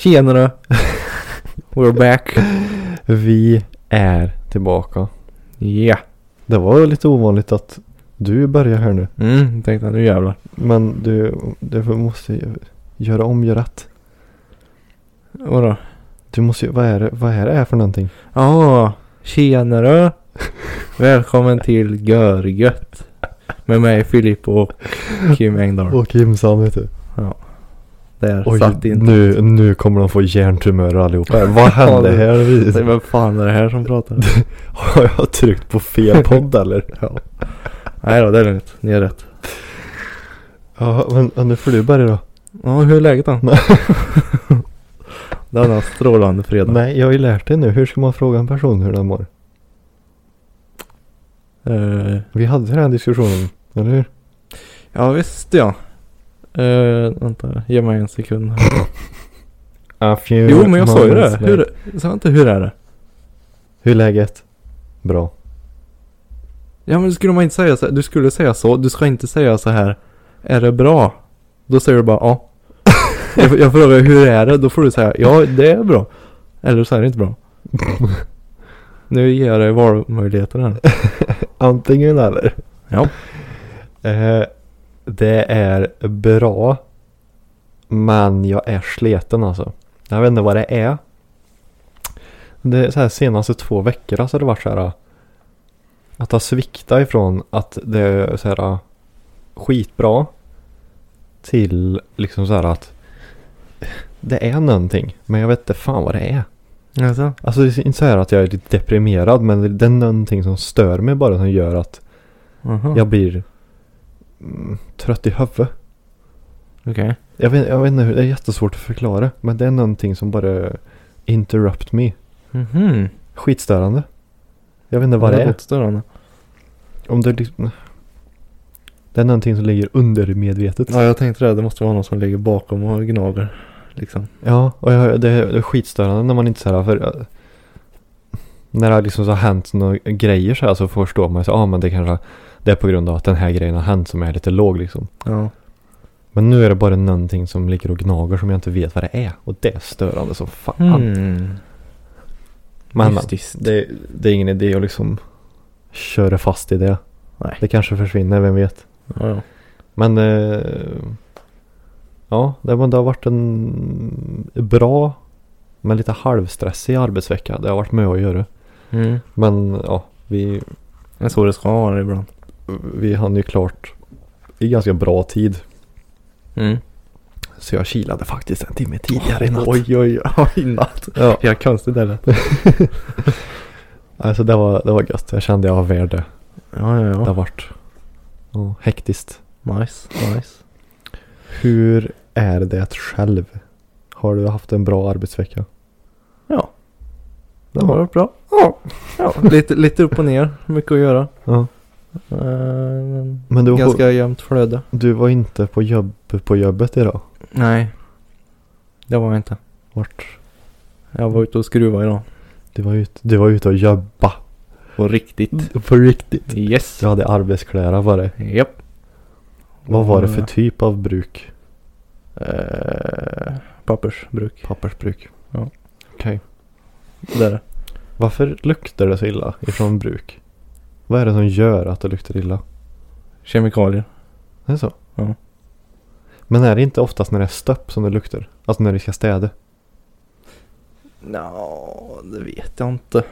Tjenare! We're back. Vi är tillbaka. Ja. Det var lite ovanligt att du börjar här nu. Mm, tänkte nu jävlar. Men du, du måste ju göra om, göra rätt. Vadå? Du måste ju, vad är det, vad är det här för någonting? Ja, tjenare. Välkommen till Görgött. Med mig Filippo och Kim Engdahl. Och Kimsan vet du. Där Oj, satt in. nu, nu kommer de få hjärntumörer allihopa. Vad hände här? Nej, Vem fan är det här som pratar? Har jag tryckt på fel podd eller? ja. Nej då, det är lugnt. Ni är rätt. Ja, men nu får du börja då. Ja, hur är läget då? Denna strålande fredag. Nej, jag har ju lärt dig nu. Hur ska man fråga en person hur den mår? Eh, Vi hade den här diskussionen, eller hur? ja visst ja. Uh, vänta, ge mig en sekund. Jo men jag sa ju det. Hur, sa jag inte hur är det? Hur är läget? Bra. Ja men skulle man inte säga så Du skulle säga så. Du ska inte säga så här. Är det bra? Då säger du bara ja. jag, jag frågar hur är det? Då får du säga ja det är bra. Eller så är det inte bra. nu ger jag dig valmöjligheter här. Antingen eller. Ja. Eh, det är bra. Men jag är sleten alltså. Jag vet inte vad det är. Det är så här senaste två veckorna så har det varit så här. Att ha svikta ifrån att det är så här skitbra. Till liksom så här att det är någonting. Men jag vet inte fan vad det är. Alltså. Alltså det är inte så här att jag är lite deprimerad. Men det är någonting som stör mig bara som gör att Aha. jag blir mm, trött i huvudet. Okej. Jag vet, jag vet inte hur, det är jättesvårt att förklara. Men det är någonting som bara interrupt me. Mhm. Skitstörande. Jag vet inte vad det är. låter störande. Om det liksom... Det är någonting som ligger under medvetet. Ja jag tänkte det. Det måste vara någon som ligger bakom och gnager. Liksom. Ja, och jag, det, är, det är skitstörande när man inte så här för... äh, När det liksom så har hänt några grejer så här så förstår man så ja ah, men det kanske det är på grund av att den här grejen har hänt som är lite låg liksom. Ja. Men nu är det bara någonting som ligger och gnager som jag inte vet vad det är. Och det är störande som fan. Mm. Men, men det, det är ingen idé att liksom köra fast i det. Nej. Det kanske försvinner, vem vet. Ja, ja. Men eh, ja, det, har varit en bra men lite halvstressig arbetsvecka. Det har varit med att göra. Mm. Men ja, vi, Det är så det ska vara ibland. Vi hann ju klart i ganska bra tid. Mm. Så jag kilade faktiskt en timme tidigare i natt. Oj oj oj, natt. Ja, Ja konstigt det. alltså det var, det var gött. Jag kände jag var värd det. Ja ja Det har ja. varit ja, hektiskt. Nice, nice. Hur är det själv? Har du haft en bra arbetsvecka? Ja. Det har varit bra. Ja. ja. Lite, lite upp och ner. Mycket att göra. Ja. Eh, men Men du, ganska jämnt flöde. du var inte på, jobb, på jobbet idag? Nej. Det var jag inte. Vart? Jag var ute och skruvade idag. Du var ute, du var ute och jobba. På riktigt. På riktigt? Yes. Du hade arbetskläder var det. Japp. Vad var det för typ av bruk? Eh, pappersbruk. Pappersbruk? Ja. Okej. Det är det. Varför luktar det så illa ifrån bruk? Vad är det som gör att det luktar illa? Kemikalier. Det är så? Ja. Men är det inte oftast när det är stöpp som det luktar? Alltså när det ska städa? Ja, det vet jag inte.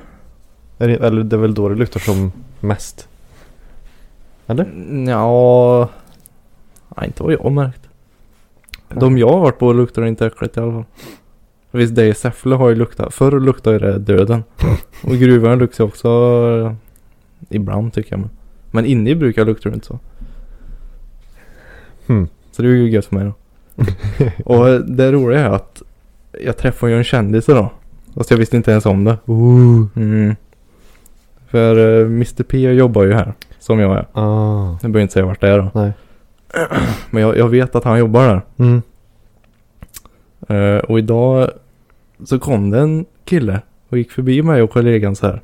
Är det, eller det är väl då det luktar som mest? Eller? Ja, nej, inte vad jag har märkt. De jag har varit på luktar inte äckligt i alla fall. Visst, det i Säffle har ju luktat. Förr luktade det döden. Och gruvan luktar också ibland tycker jag. Men, men inne i brukar luktar det inte så. Hmm. Så det är ju gött för mig då. och det roliga är att jag träffade ju en kändis idag. Fast jag visste inte ens om det. Ooh. Mm. För uh, Mr P jobbar ju här. Som jag är. Ah. Jag behöver inte säga vart det är då. Nej. Men jag, jag vet att han jobbar där. Mm. Eh, och idag så kom det en kille och gick förbi mig och kollegan så här.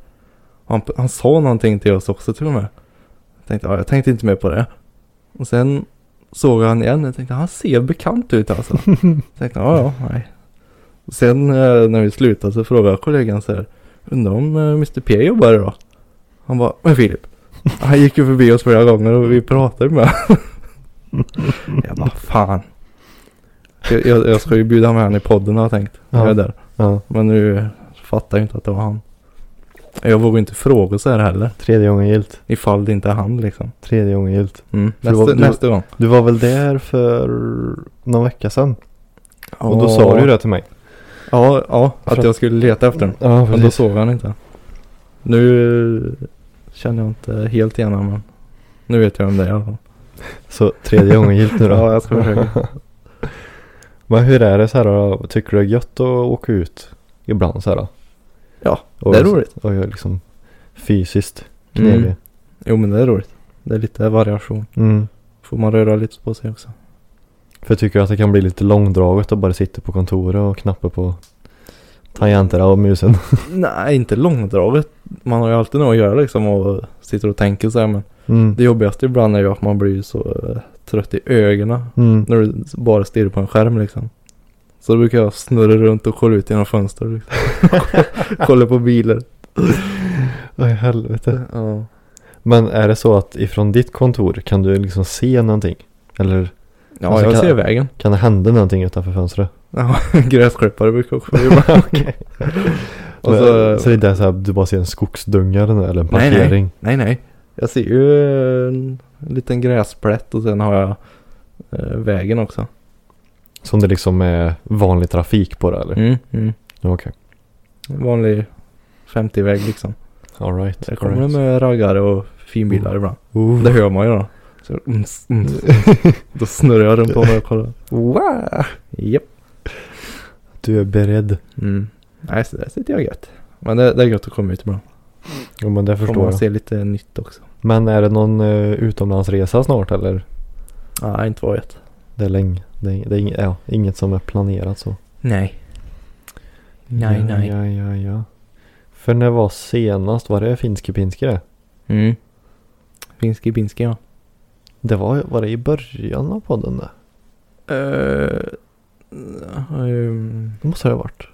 Han, han sa någonting till oss också till och med. Jag tänkte, ja, jag tänkte inte mer på det. Och sen såg han igen och tänkte, han ser bekant ut alltså. jag tänkte, ja, ja, nej. Och sen eh, när vi slutade så frågade jag kollegan så här. Undrar om eh, Mr P jobbar idag? Han bara, men Filip. Han gick ju förbi oss flera gånger och vi pratade med Jag bara, fan. Jag, jag, jag ska ju bjuda med han i podden har jag tänkt. när Jag är Ja. där. Ja. Men nu fattar jag inte att det var han. Jag vågar inte fråga så här heller. Tredje gången gilt. Ifall det inte är han liksom. Tredje gången gilt. Mm. Nästa, var- det- nästa gång. Du var väl där för någon vecka sedan? Och då Ja. sa du det till mig. Ja, ja. Att jag skulle leta efter den. Ja, Men då såg han inte. Nu känner jag inte helt igen honom. Nu vet jag vem det är i alla fall. Så tredje gången gilt nu då? Ja, jag ska försöka. Men hur är det så här då? Tycker du det är gött att åka ut ibland så här då? Ja, Och, det är roligt. Och göra liksom fysiskt knelig. Mm. Jo men det är roligt. Det är lite variation. Mm. Får man röra lite på sig också. För jag tycker att det kan bli lite långdraget att bara sitta på kontoret och knappa på tangenterna och musen. Nej, inte långdraget. Man har ju alltid något att göra liksom och sitter och tänker så här men Mm. Det jobbigaste ibland är ju att man blir så eh, trött i ögonen Mm. när du bara stirrar på en skärm liksom. Så då brukar jag snurra runt och kolla ut genom fönster liksom. kolla på bilar. Oj helvete. Ja. Men är det så att ifrån ditt kontor kan du liksom se någonting? Eller Ja, Alltså, jag kan- ser vägen. kan det hända någonting utanför fönstret? Ja, gräsklippare brukar också vara Okej. Och så- så det är där så här, du bara ser en skogsdunga eller en Nej, nej. parkering? Nej, nej. Jag ser ju en liten gräsplätt och sen har jag eh, vägen också. Som det liksom är vanlig trafik på det eller? Mm, mm. Okej. Vanlig 50-väg liksom. Alright. Där kommer det med raggare och finbilar ibland. Oh. Det hör man ju då. Så, mm, mm. Då snurrar jag runt om och kollar. Wow! Japp. Du är beredd. Mm. Nej, så där sitter jag gött. Men det, det är gött att komma ut ibland. Jo men det Får förstår man jag. se lite nytt också. Men är det någon uh, utomlandsresa snart eller? Nej, inte vad jag vet. Det är länge. Det är, det är inget, ja, inget som är planerat så. Nej. Nej, ja, nej. Ja, ja, ja. För när var senast? Var det finske pinske det? Mm. Finski pinski ja. Det var, var det i början av podden det? Uh, um, Det måste det ha varit.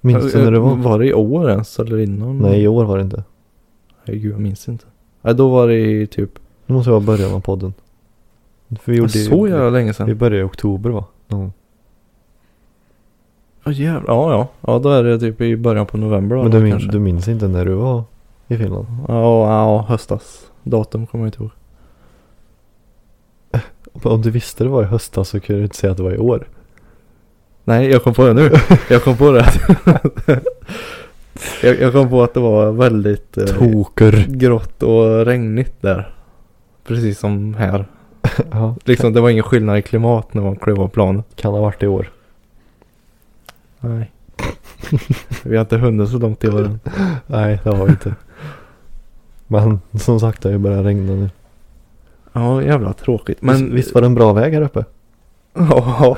Minns du när det var? Var det i år ens eller innan? Nej i år var det inte. Nej gud jag minns inte. Nej då var det i typ. Det måste vara början av podden. För vi gjorde så jävla länge Vi sedan. började i oktober va? Ja. Ja jävlar. Ja ja. Ja då är det typ i början på november då. Men du, min, kanske. du minns inte när du var i Finland? Ja, ja höstas. Datum kommer jag inte ihåg. Om du visste det var i höstas så kunde du inte säga att det var i år. Nej jag kom på det nu. Jag kom på det. jag, jag kom på att det var väldigt eh, Toker. grått och regnigt där. Precis som här. ja, Liksom det var ingen skillnad i klimat när man klev av planet. kan ha varit i år. Nej. Vi har inte hunnit så långt i år. Nej det har vi inte. Men som sagt det har ju börjat regna nu. Ja jävla tråkigt. Men Men visst var det en bra väg här uppe? Ja,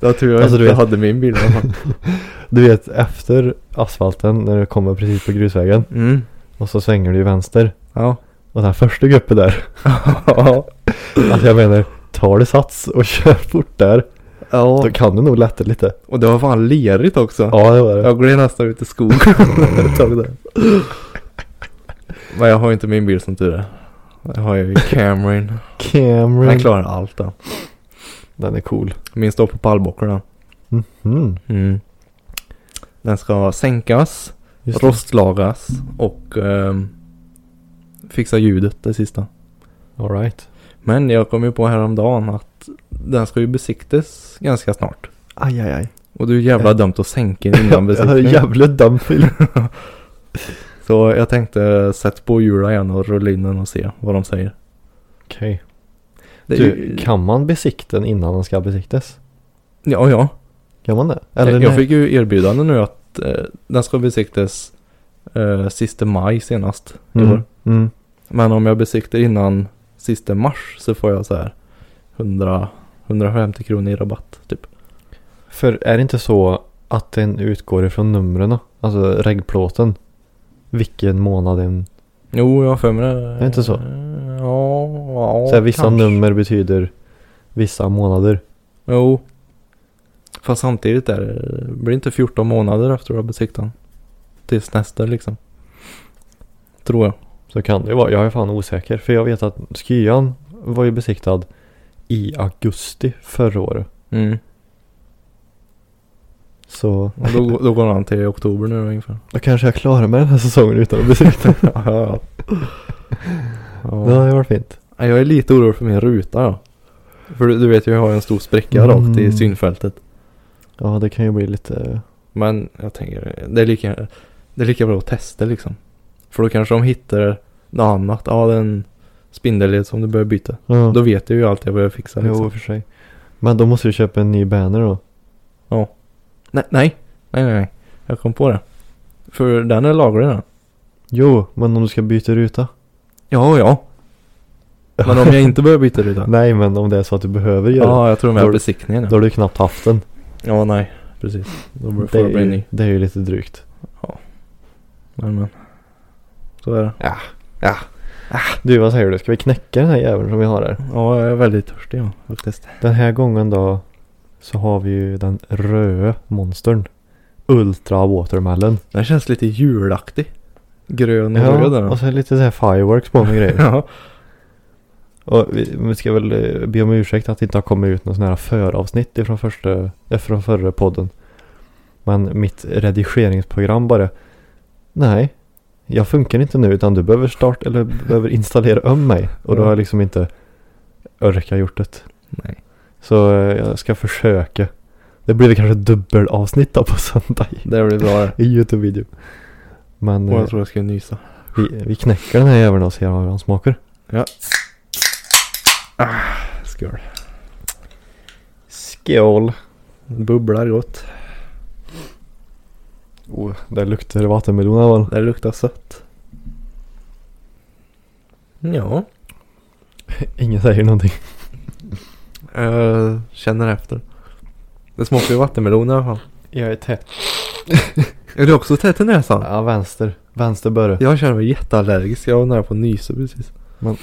jag tror jag Alltså, inte du vet- hade min bil i alla fall. Du vet efter asfalten när du kommer precis på grusvägen. Mm. Och så svänger du i vänster. Ja. Och den första guppen där. Alltså jag menar. Tar du sats och kör fort där. Ja. Då kan du nog lätta lite. Och det var fan lerigt också. Ja det var det. Jag gled nästan ut i skogen. Men jag har inte min bil som tur är. Jag har ju Camryn. Cameron. Den klarar allt den. Den är cool. Min står på pallbockar den. Mhm. Mm. Den ska sänkas, Just rostlagas och ehm, fixa ljudet det sista. All right. Men jag kom ju på häromdagen att den ska ju besiktas ganska snart. Aj aj aj. Och det är ju jävla dumt att sänka den innan Jag besiktningen. jävligt dum film. Så jag tänkte sätta på hjulen igen och rulla in den och se vad de säger. Okej. Är Du, ju- kan man besikta den innan den ska besiktas? Ja, ja. Kan man det? jag, nej? jag fick ju erbjudande nu att eh, den ska besiktas eh, sista maj senast mm. Mm. Men om jag besiktar innan sista mars så får jag så här 100, 150 kronor i rabatt typ. För är det inte så att den utgår ifrån numren? Alltså reggplåten? Vilken månad den... Jo, jag har för mig det. Är det inte så? Ja, ja så här, vissa kanske. nummer betyder vissa månader. Jo. Fast samtidigt är det, blir det inte 14 månader efter att du har besiktat. Tills nästa liksom. Tror jag. Så kan det ju vara. Jag är fan osäker. För jag vet att Skyan var ju besiktad i augusti förra året. Mm. Så Och då, då går han till oktober nu ungefär. då kanske jag klarar mig den här säsongen utan att besikta. ja, ja. Det hade varit fint. Ja, Jag är lite orolig för min ruta då. För du, du vet jag har en stor spricka Mm. rakt i synfältet. Ja det kan ju bli lite... Men jag tänker, det är lika, det är lika bra att testa liksom. För då kanske de hittar något annat. Ja, det är en spindelled som du behöver byta. Ja. Då vet jag ju allt jag behöver fixa Jo liksom. för sig. Men då måste du köpa en ny banner då. Nej, nej, nej, nej, nej. Jag kom på det. För den är laglig den. Jo, men om du ska byta ruta. Ja, ja. Men om jag inte behöver byta ruta. Nej men om det är så att du behöver göra det. Ja, jag tror de Då- är besiktningen. Då Ja. har du knappt haft den. ja, nej. Precis. Då bör- Det får är, det bli ny. ju, det är ju lite drygt. Men, men. Så är det. Du vad säger du? Ska vi knäcka den här jäveln som vi har här? Ja, jag är väldigt törstig ja, faktiskt. Den här gången då så har vi ju den röda monstern. Ultra Watermelon. Den känns lite julaktig. Grön och röd är den. och så lite så här fireworks på med grejer. Ja. Och vi, vi ska väl eh, be om ursäkt att det inte har kommit ut någon sån här föravsnitt ifrån första, eh, från förra podden. Men mitt redigeringsprogram bara Nej, jag funkar inte nu utan du behöver starta eller behöver installera om mig. Och då har jag liksom inte orkat gjort det. Nej. Så eh, jag ska försöka. Det blir väl kanske dubbelavsnitt då på söndag Det blir bra i Youtube-video. Men Och eh, jag tror jag ska nysa. vi, vi knäcker den här jäveln och ser hur han smakar. Ja. Ah, skål. Skål! Bubblar gott. Oh, det luktar vattenmelon i alla fall. Det luktar sött. Ja. Ingen säger någonting. Jag känner efter. Det smakar ju vattenmelon i alla fall. Jag är tätt. Är du också tät i näsan? Ja, vänster. Vänster börre. Jag känner mig jätteallergisk. Jag var nära på att nysa precis. Men-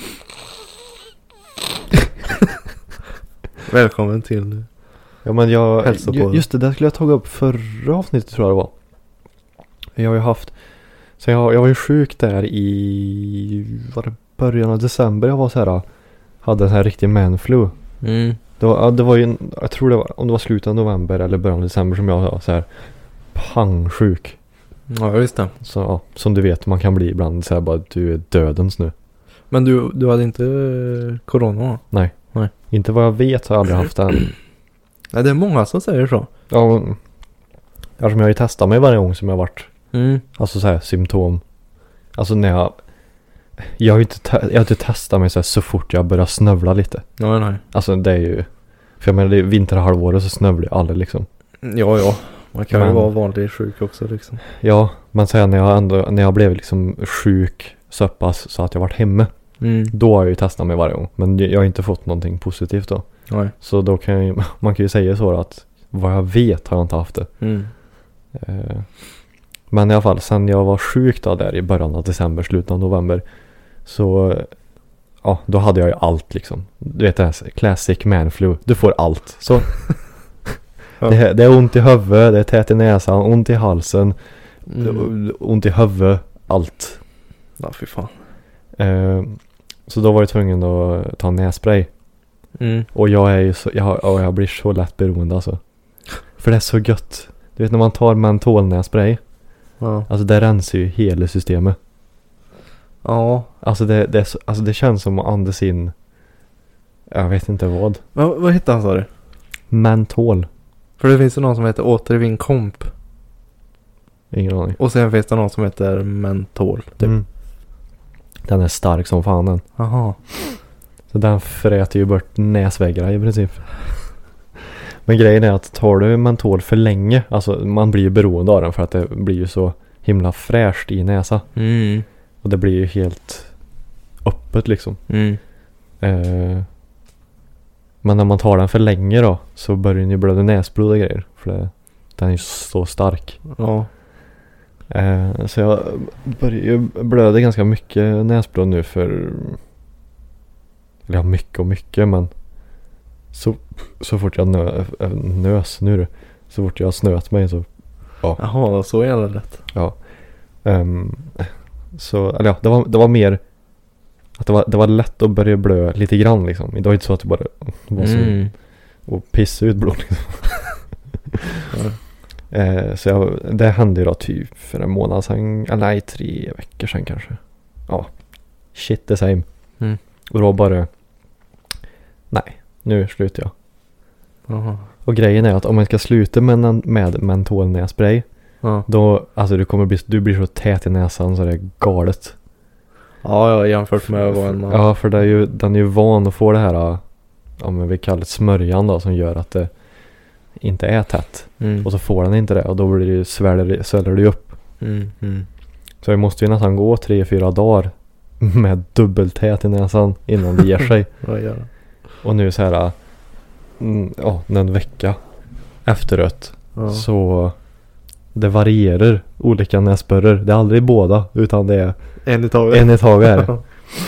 Välkommen till... Ja men jag, just det, där skulle jag tagit upp förra avsnittet tror jag det var. Jag har ju haft, så jag, jag var ju sjuk där i, var det början av december jag var så här, hade en sån här riktig manflu. Mm. Det var, det var ju, jag tror det var, om det var slutet av november eller början av december som jag var så här pangsjuk. Ja, visst det. Så ja, som du vet man kan bli ibland så här bara du är dödens nu. Men du, du hade inte eh, corona va? Inte vad jag vet har jag aldrig haft det än. Nej, det är många som säger så. Ja, men- eftersom jag har ju testat mig varje gång som jag varit Mm. Alltså så här symptom. Alltså när jag. Jag har ju inte, te- jag har inte testat mig så, här, så fort jag börjar snövla lite. Nej, nej. Alltså det är ju. För jag menar det är vinterhalvåret så snövlar ju alla liksom. Ja, ja. Man kan ju Men- vara vanlig sjuk också liksom. Ja, men sen när jag ändå, när jag blev liksom sjuk så pass så att jag varit hemma. Mm. Då har jag ju testat mig varje gång. Men jag har inte fått någonting positivt då. Nej. Så då kan jag ju, man kan ju säga så att vad jag vet har jag inte haft det. Mm. Eh, Men i alla fall, sen jag var sjuk då där i början av december, slutet av november. Så, ja, då hade jag ju allt liksom. Du vet det här classic man flu. Du får allt. Så. Det, det är ont i huvudet, det är tät i näsan, ont i halsen, Mm. ont i huvudet, allt. Ja, fy fan. Eh, så då var jag tvungen att ta nässpray. Mm. Och jag är ju så, jag, ja, jag blir så lätt beroende alltså. För det är så gött. Du vet när man tar mentolnässpray. Ja. Alltså det rensar ju hela systemet. Ja. Alltså det, det, är så, alltså det känns som att andas in. Jag vet inte vad. Vad, vad hette han sa du? Mentol. För det finns ju någon som heter återvinn komp. Ingen aning. Och sen finns det någon som heter mentol. Typ. Mm. Den är stark som fan den. Jaha. Så den fräter ju bort näsväggarna i princip. Men grejen är att tar du mentol för länge, alltså man blir ju beroende av den för att det blir ju så himla fräscht i näsa. Mm. Och det blir ju helt öppet liksom. Mm. Eh, men när man tar den för länge då så börjar den ju blöda näsblod och grejer. För det, den är ju så stark. Ja. Eh, så jag börjar ju blöda ganska mycket näsblod nu för Eller ja, mycket och mycket men Så, så fort jag nö, äh, nös nu du, Så fort jag snöt mig så Jaha, så jävla lätt. ehm, Så, eller ja, det var, det var mer Att det var, det var lätt att börja blö lite grann liksom. Det var inte så att det bara var som Mm. att pissa ut blod liksom. Eh, så jag, det hände ju då typ för en månad sedan, eller nej tre veckor sedan kanske. Ja, shit the same. Mm. Och då bara, nej, nu slutar jag. Jaha. Och grejen är att om man ska sluta med, med mentolnässpray, Ja. då, alltså du kommer bli, du blir så tät i näsan så det är galet. ja, ja, jämfört med vad en man. Ja, för det är ju, den är ju van att få det här, ja men vi kallar det smörjan då, som gör att det inte är tätt. Mm. Och så får den inte det och då blir det ju, sväller, sväller det ju upp. Mm. Mm. Så vi måste ju nästan gå tre, fyra dagar med dubbeltät i näsan innan det ger sig. Det? Och nu så här, mm, ja, en vecka efteråt Ja. så det varierar olika näsborrar. Det är aldrig båda utan det är En i taget. en i taget är.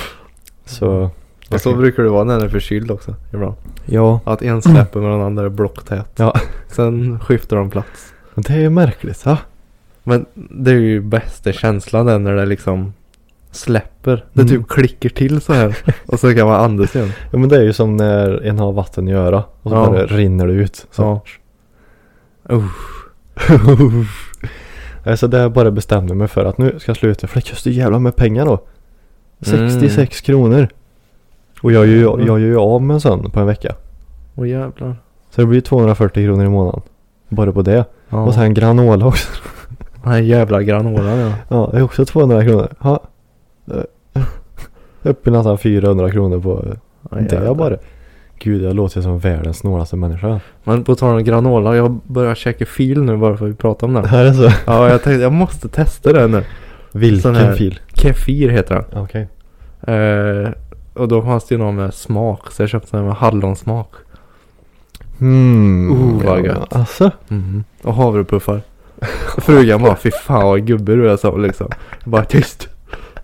Så Och så brukar det vara när den är förkyld också. Ibland. ja, Att en släpper men den andra är blocktät. Ja. Sen skiftar de plats. men det är ju märkligt. Ja, Men det är ju bästa känslan när det liksom släpper. Det Mm. typ klickar till så här. och så kan man andas igen. ja men det är ju som när en har vatten i öra och så Ja. bara rinner det ut. Så. Ja. Uh. Nej, så det jag bara bestämde mig för att nu ska jag sluta för det kostar jävla med pengar då. 66 kronor. Och jag gör jag gör ju av med en sån på en vecka. Åh jävlar. Så det blir 240 kronor i månaden. Bara på det. Ja. Och sen granola också. Den här jävla granolan ja. Ja, det är också 200 kronor. Ja. Eh, Upp i nästan 400 kronor på eh, Ja, det jävlar. bara. Gud, jag låter som världens snålaste människa. Men på tal om granola. Jag börjar käka fil nu bara för att vi pratar om. Här är så. Ja jag tänkte jag måste testa den nu. Vilken här- fil? Kefir heter den. Okej. Eh, och då fanns det ju någon med smak. Så jag köpte den med hallonsmak. Hmm. Oh, vad gött. Alltså. Mm. Och havrepuffar. Frugan bara fy fan vad gubbe du är så liksom. Jag bara tyst.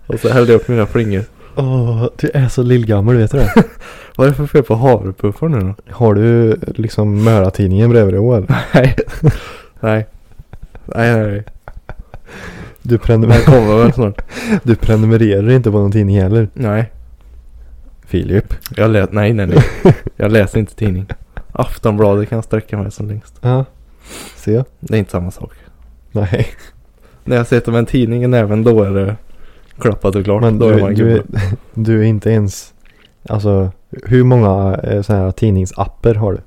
Och så hällde jag upp mina flingor. Åh, du är så lillgammal, vet du det? Vad är det för fel på havrepuffar nu då? Har du liksom Möra-tidningen bredvid dig? Nej. nej. Nej nej nej. Du, Den prenumer- kommer väl snart. du prenumererar inte på någon tidning heller? Nej. Filip. Jag lät, nej nej nej. Jag läser inte tidning. Aftonbladet kan sträcka mig som längst. Ja. Se. Det är inte samma sak. Nej. När jag sitter med en tidning i näven då är det klappat och klart. Men då är du, du, är, du inte ens... Alltså, hur många eh, sådana här tidningsapper har du?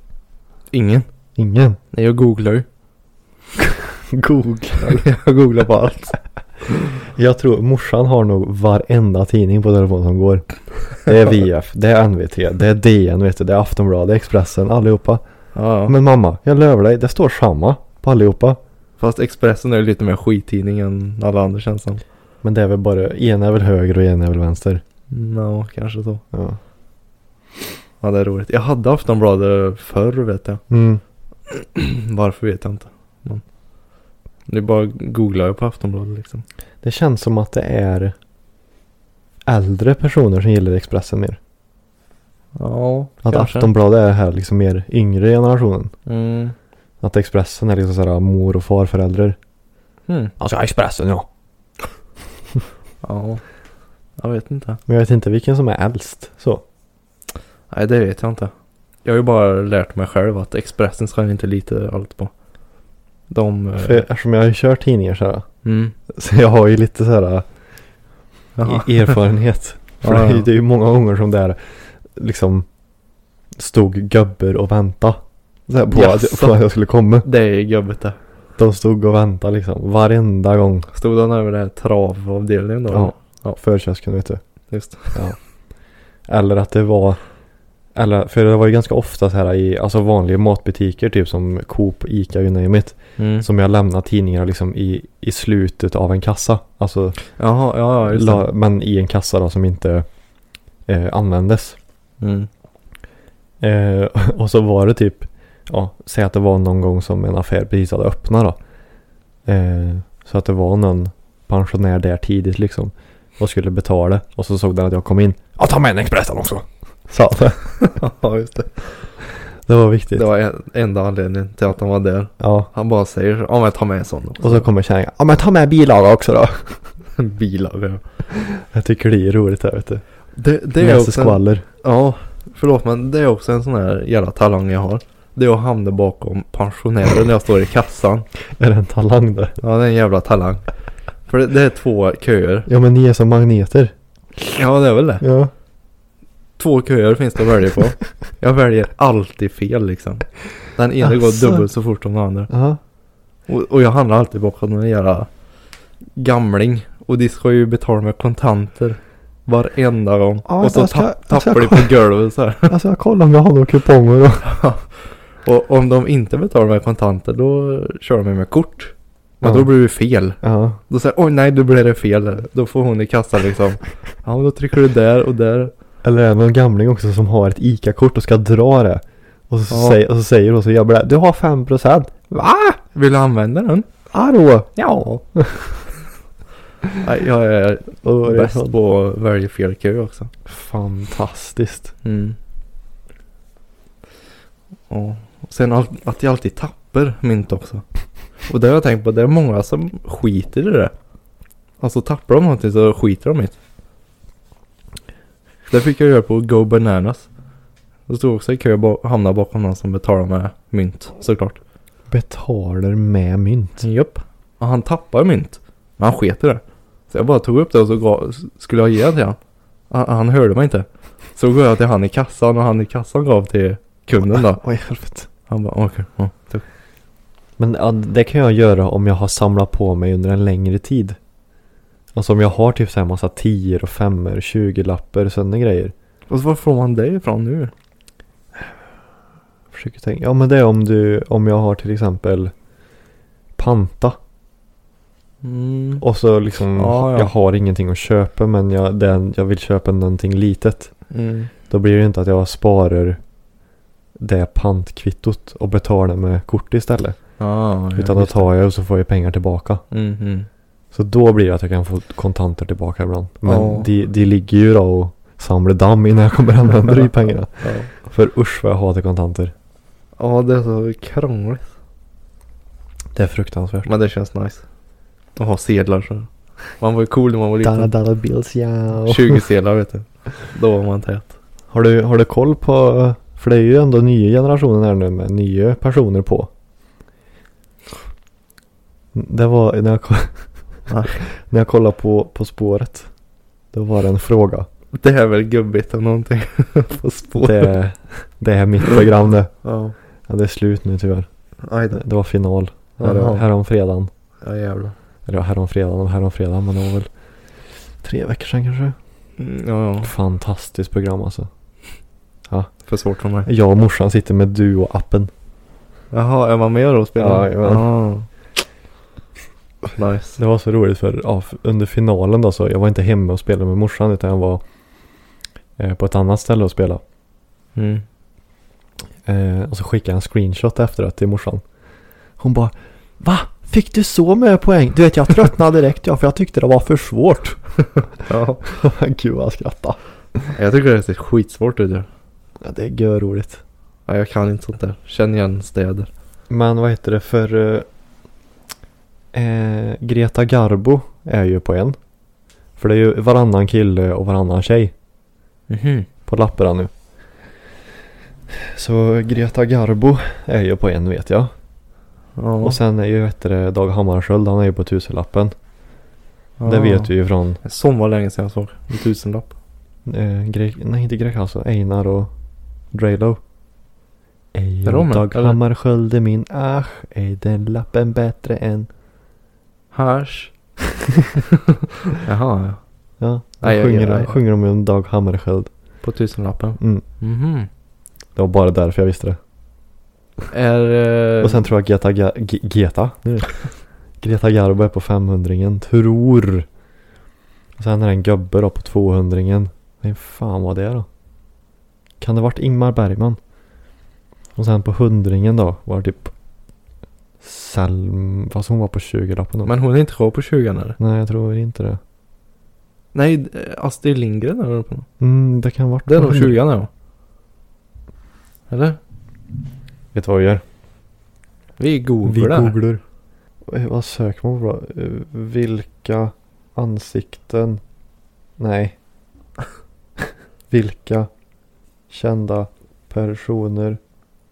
Ingen. Ingen? Nej jag googlar ju. Google. jag googlar på allt. Jag tror morsan har nog varenda tidning på telefonen som går. Det är VF, det är NVT, det är DN, vet du, det är Aftonbladet, Expressen, allihopa. Ja. Men mamma, jag lovar dig, det står samma på allihopa. Fast Expressen är lite mer skittidning än alla andra känns som. Men det är väl bara, en är väl höger och en är väl vänster. No, kanske så. Ja. Ja det är roligt. Jag hade Aftonbladet förr vet jag. Mm. Varför vet jag inte. Men det är bara googlar jag på Aftonbladet liksom. Det känns som att det är äldre personer som gillar Expressen mer. Ja, Att kanske. Aftonbladet är här liksom mer yngre generationen. Mm. Att Expressen är liksom såhär mor och farföräldrar. Hmm. Alltså Expressen ja. Ja. Jag vet inte. Men jag vet inte vilken som är äldst. Så. Nej det vet jag inte. Jag har ju bara lärt mig själv att Expressen ska jag inte lita allt på. De... eh, För eftersom jag har ju kört tidningar såhär. Mm. Så jag har ju lite såhär Jaha. i- erfarenhet. För Ja, det, är, ja. det är ju många gånger som det är liksom stod gubbar och vänta så här, på, att, Jaså. på att jag skulle komma. Det är gubbet det. De stod och väntade liksom varenda gång. Stod han över det här travavdelningen då? Ja. Ja. Förkiosken vet du. Just Eller att det var Eller, för det var ju ganska ofta så här i alltså vanliga matbutiker typ som Coop, Ica, you name it. Mm. Som jag lämnar tidningar liksom i, i slutet av en kassa. Alltså, Jaha, ja, ja, just la, men i en kassa då som inte eh, användes. Mm. Eh, och så var det typ, ja, säg att det var någon gång som en affär precis hade öppnat då. Eh, så att det var någon pensionär där tidigt liksom. Och skulle betala. Och så såg den att jag kom in. Ja, ta med en Expressen också. Sa han. ja, just det. Det var viktigt. Det var en, enda anledningen till att han var där. Ja. Han bara säger ja men ta med en sån också. Och så kommer kärringen. Ja, men ta med bilaga också då. bilar. Jag tycker det är roligt här vet du. Det, det är också skvaller. Ja, förlåt men det är också en sån här jävla talang jag har. Det är att hamna bakom pensionärer när jag står i kassan. Är det en talang där? Ja, det är en jävla talang. För det, det är två köer. Ja, men ni är som magneter. Ja, det är väl det. Ja. Två köer finns det att välja på. Jag väljer alltid fel liksom. Den ena Asså. går dubbelt så fort som den andra. Ja. Och, och jag handlar alltid bakom en jävla gamling. Och de ska ju betala med kontanter. Varenda gång. Ja, och så ska- tapp, ska tappar de på golvet så här. Alltså jag kollar om jag har några kuponger då. Och om de inte betalar med kontanter då kör de med kort. Men Ja. då blir det fel. Ja. Då säger oj nej då blir det fel. Då får hon i kassan liksom. Ja men då trycker du där och där. Eller är det någon gamling också som har ett ICA-kort och ska dra det? Och så, Ja. säger, och så säger hon så jobbar det. Du har 5%. Va? Vill du använda den? Hallå? Ja. nej, jag är är bäst sånt. på att välja fel kö också. Fantastiskt. Mm. Ja. Och sen att jag alltid tappar mynt också. Och det har jag tänkt på, det är många som skiter i det. Alltså tappar de någonting så skiter de i det. Det fick jag göra på Go Bananas. Det stod också i kö och hamnade bakom någon som betalar med mynt såklart. Betalar med mynt. Japp. Och han tappade mynt. Men han sket i det. Så jag bara tog upp det och så gav, skulle jag ge det till han. han. Han hörde mig inte. Så går jag till han i kassan och han i kassan gav till kunden då. Oj, helvete. Han bara okej. ja, tack. Men ja, det kan jag göra om jag har samlat på mig under en längre tid. Alltså om jag har typ så här massa 10 och 5 20 lappar sådana grejer. Och så var får man det ifrån nu? Försöker tänka. Ja men det är om du, om jag har till exempel panta. Mm. Och så liksom, Ja, ja. jag har ingenting att köpa men jag, den, jag vill köpa någonting litet. Mm. Då blir det inte att jag sparar det pantkvittot och betalar med kort istället. Ah, Utan då tar jag och så får jag pengar tillbaka. Mm, mm. Så då blir det att jag kan få kontanter tillbaka ibland. Men Ja. de, de ligger ju då och samlar damm innan jag kommer använda de pengarna. Ja. För usch vad jag hatar kontanter. ja, det är så krångligt. Det är fruktansvärt. Men det känns nice. Att ha sedlar så. Man var ju cool när man var Dollar liten. dollar bills ja. 20 sedlar vet du. Då var man tät. Har du, har du koll på, för det är ju ändå nya generationen här nu med nya personer på. Det var när jag, när jag kollade på På spåret. Då var det en fråga. Det är väl gubbigt och någonting på spår. Det, det är mitt program det. Ja. Ja, det är slut nu tyvärr. Aj då. Det, det var final. Här, fredagen. Ja jävlar. Eller ja, härom fredagen och härom fredagen. Men det var väl tre veckor sedan kanske. Mm, ja, ja. Fantastiskt program alltså. För svårt för mig. Jag och morsan sitter med Duo-appen. Jaha, är man med då och spelar? Ja. Ah. Nice. Det var så roligt för ja, under finalen då så jag var inte hemma och spelade med morsan utan jag var eh, på ett annat ställe och spela. Mm. Eh, och så skickade jag en screenshot efteråt till morsan. Hon bara Va? Fick du så mycket poäng? Du vet jag tröttnade direkt ja för jag tyckte det var för svårt. Ja. Gud vad jag skrattade. Jag tycker det ser skitsvårt ut. Ja. Ja, det är gör roligt. Ja, jag kan inte sånt där. Känner igen städer. Men vad heter det för eh, eh, Greta Garbo är ju på en. För det är ju varannan kille och varannan tjej Mhm. på lapparna nu. Så Greta Garbo är ju på en vet jag. Ja. Och sen är ju vet du, Dag Hammarskjöld han är ju på tusenlappen. Det vet vi ju från Som var länge sedan jag såg. En tusenlapp. eh, Greg, nej inte Greg alltså, Einar och Draylo. Ej Dag? Hammarskjöld är min asch, är den lappen bättre än Hasch. Jaha, ja. Ja, då jag- sjunger, jag- jag- sjunger de om Dag Hammarskjöld. På tusenlappen. Mm. Mhm. Det var bara därför jag visste det. Är... eh, Och sen tror jag Greta, Ga- G- Geta. Greta Garbo är på 500 tror. Och sen är det en gubbe då på 200 Vem fan var det då? Kan det varit Ingmar Bergman? Och sen på hundringen då var det typ Selm, fast hon var på 20-lappen då. Men hon är inte kvar på 20 eller? Nej jag tror inte det. Nej, Astrid Lindgren är på. Mm, det kan varit Det är nog 20 nu. Eller? Vet du vad vi gör? Vi Vi googlar. googlar. Eh, Vad söker man på? Eh, Vilka ansikten? Nej. Vilka kända personer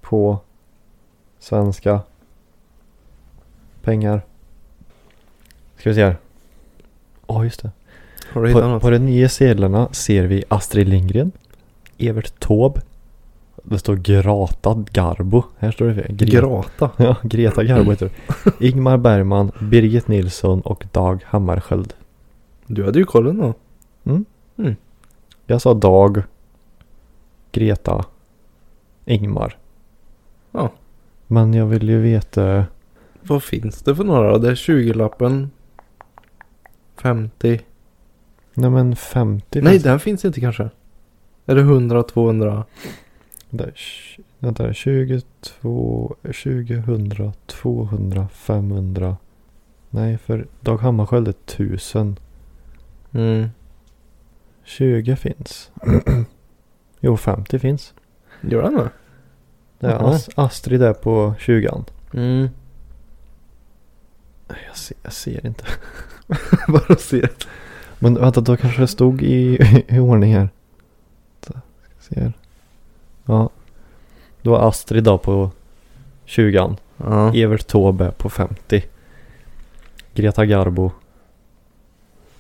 på svenska pengar? Ska vi se här. Ja just det. Har du hittat På, något? på de nya sedlarna ser vi Astrid Lindgren, Evert Taube. Det står Grata Garbo. Här står det fel. Gre- Grata. Ja, Greta Garbo heter det. Ingmar Bergman, Birgit Nilsson och Dag Hammarskjöld. Du hade ju kollen då. Jag sa Dag, Greta, Ingmar. Ja. Men jag vill ju veta. Vad finns det för några? Det är 20-lappen. 50. Nej men 50 Nej, finns- den finns inte kanske. Är det 100, 200? Där, Vänta, 22, 2000, 200, 500. Nej, för Dag Hammarskjöld är 1000. Mm. 20 finns. jo, 50 finns. Gör den det? Det är. As- Astrid är på 20 Mm. Jag ser, jag ser inte. Bara se. Men vänta, då kanske det stod i, i ordning här. Så, ska se här. Ja. Då var Astrid då på 20 Ja. Evert Taube på 50. Greta Garbo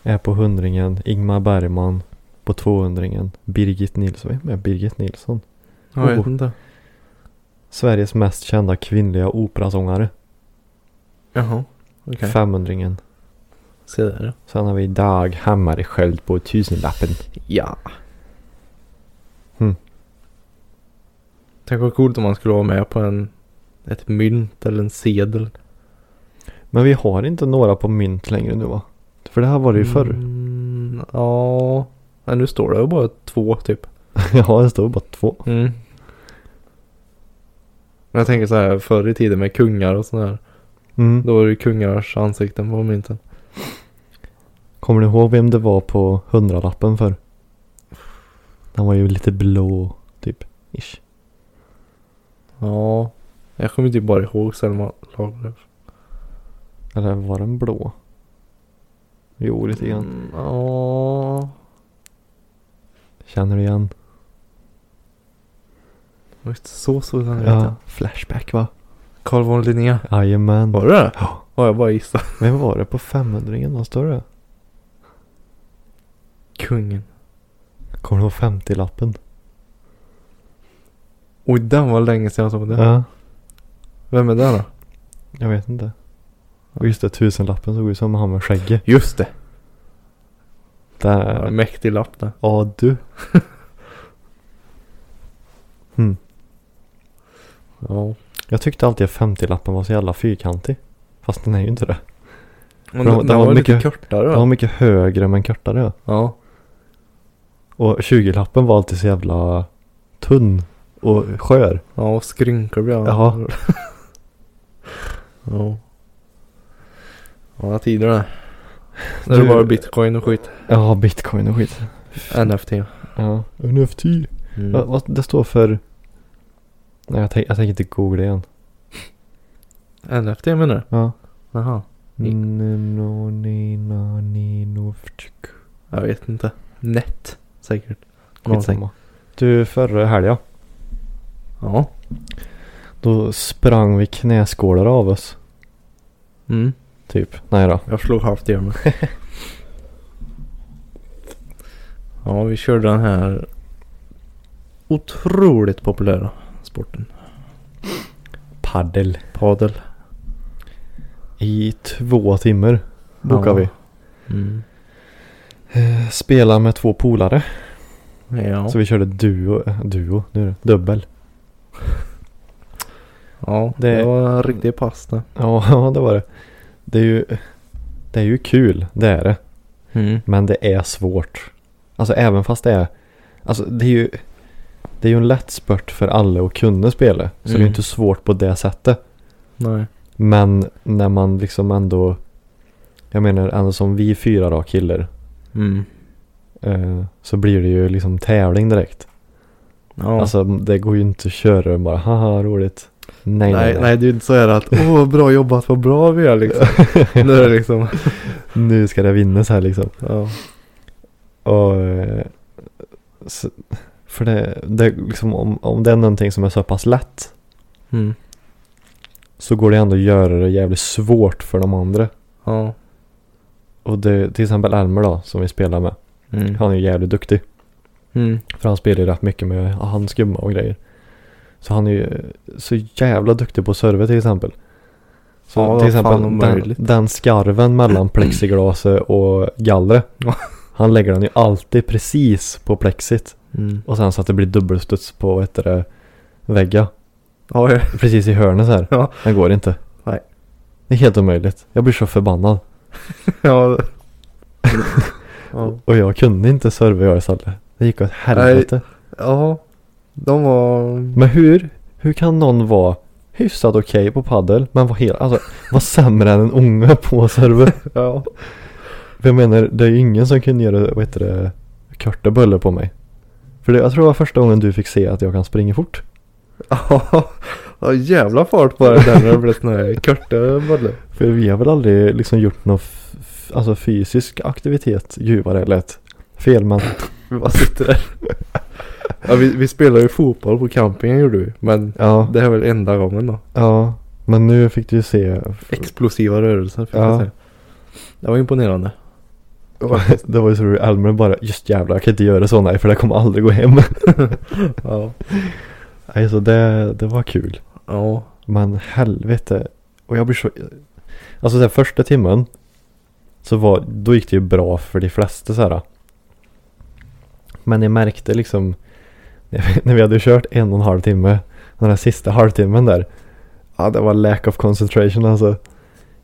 är på hundringen. Ingmar Bergman på 200 Birgit Nilsson. Vem är Birgit Nilsson? Jag vet Oh. inte. Sveriges mest kända kvinnliga operasångare. Jaha. Okej. 500 Se där. Sen har vi Dag Hammarskjöld på tusenlappen. Ja. Mm. Tänk vad coolt om man skulle vara med på en ett mynt eller en sedel. Men vi har inte några på mynt längre nu va? För det här var det ju förr. Mm, ja. Nej, nu står det ju bara två typ. ja, det står bara två. Mm. Men jag tänker så här förr i tiden med kungar och sådär. Mm. Då var det ju kungars ansikten på mynten. Kommer du ihåg vem det var på hundralappen för? Han var ju lite blå, typ. Ish. Ja. Jag kommer typ bara ihåg Selma Lagerlöf. Eller var den blå? Jo, lite grann. Mm, Ja. Känner du igen? Visst, så så den Ja. Flashback va? Carl von Linné. Jajamän. Var det? Ja. Ja, jag bara gissade. Vem var det på 500 Vad står det? Kungen. Kommer du ihåg 50-lappen? Oj, den var länge sedan jag såg det. Ja. Vem är det då? Jag vet inte. Och just det, tusenlappen såg ut som han med skägget. Just det. Ja, Där. mäktig lapp där. Ja, du. hmm. Ja. Jag tyckte alltid att 50-lappen var så jävla fyrkantig. Fast den är ju inte det. Men Den- den, den var, var lite mycket- kortare Den var mycket högre men kortare. Ja. Ja. Och 20-lappen var alltid så jävla tunn och skör. Ja, och skrynkor blir jag. Jaha. ja. Ja, tider det. Nu är det Du- bara bitcoin och skit. Ja, bitcoin och skit. NFT. Ja, NFT. Mm. Vad, vad det står för? Nej, jag, tänk, jag tänker inte googla igen. NFT menar du? Ja. Jaha. Nino, nino, ftsk. Jag vet inte. Net. Säkert. Skitsamma. Du, förra helgen. Ja. Då sprang vi knäskålar av oss. Mm. Typ. Nej då. Jag slog halvt i med. ja, vi körde den här otroligt populära sporten. Paddel. Padel. I två timmar bokar Ja. vi. Mm. Eh, Spela med två polare. Ja. Så vi körde duo, eh, duo, nu dubbel. Ja, Det- det, var en riktig. Ja, ja, det var det. Det är ju, det är ju kul, det är det. Mm. Men det är svårt. Alltså även fast det är, alltså det är ju, det är ju en lätt spurt för alla att kunna spela. Så det är ju Mm. inte svårt på det sättet. Nej. Men när man liksom ändå, jag menar ändå som vi fyra då killar. Mm. Eh, så blir det ju liksom tävling direkt. Ja. Alltså det går ju inte att köra bara haha roligt. Nej, nej, nej, det är inte så här att åh bra jobbat, vad bra vi är liksom. nu är det liksom. Nu ska det vinnas här liksom. Ja. Och, eh, så, för det, det liksom om, om det är någonting som är så pass lätt. Mm. Så går det ändå att göra det jävligt svårt för de andra. Ja. Och det, till exempel Elmer då, som vi spelar med. Mm. Han är ju jävligt duktig. Mm. För han spelar ju rätt mycket med handskumma och grejer. Så han är ju så jävla duktig på server till exempel. Så Ja, till exempel den, den skarven mellan plexiglaset och gallret. Han lägger den ju alltid precis på plexit. Mm. Och sen så att det blir dubbelstuds på vad heter det, väggar. Ja, ja. Precis i hörnet så här. Ja. Det går inte. Nej. Det är helt omöjligt. Jag blir så förbannad. ja. ja. Och jag kunde inte serva jag istället. Det gick åt helvete. Ja. De var... Men hur, hur kan någon vara hyfsat okej på paddel men vara helt, alltså vara sämre än en unge på server? Ja. För jag menar, det är ju ingen som kunde göra, vad heter det, korta bullar på mig. För det, jag tror det var första gången du fick se att jag kan springa fort. Ja. Jävla fart på det där när det blev sån här korta bollar. För vi har väl aldrig liksom gjort någon alltså fysisk aktivitet, gud vad det lät fel Vi bara sitter där. Ja vi, vi spelade ju fotboll på campingen gjorde vi. Men ja, det är väl enda gången då. ja. Men nu fick du ju se, Explosiva rörelser fick Ja. jag säga. Det var imponerande. det var ju så roligt, Elmer bara, just jävlar jag kan inte göra så nej för det kommer aldrig gå hem. Ja. Nej så det, det var kul. Ja. Men helvete. Och jag blir så... Alltså den första timmen. Så var, då gick det ju bra för de flesta så här. Men jag märkte liksom. När vi hade kört en och en halv timme. Den här sista halvtimmen där. Ja det var lack of concentration alltså.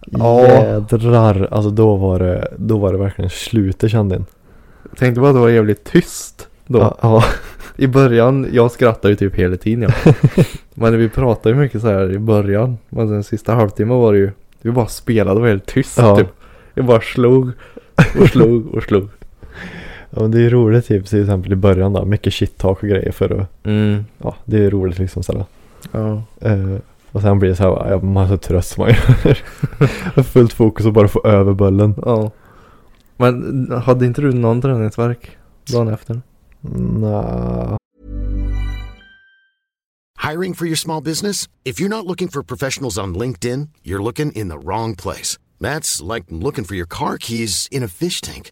Ja. Jädrar. Alltså då var det, då var det verkligen slutet kände jag. Tänkte bara att det var jävligt tyst då. Ja, ja. I början, jag skrattade ju typ hela tiden ja. Men vi pratade ju mycket så här i början. Men den sista halvtimmen var det ju, vi bara spelade och var helt tyst Ja. typ. Vi bara slog och slog och slog. Ja men det är roligt typ till exempel i början då. Mycket shit talk och grejer för att. Mm. Ja det är roligt liksom sådär. Ja. Eh, och sen blir det så här, jag man är så trött som man gör. Fullt fokus och bara få över bollen. Ja. Men hade inte du någon träningsverk dagen efter? Nja. Hiring for your small business? If you're not looking for professionals on LinkedIn, you're looking in the wrong place. That's like looking for your car keys in a fish tank.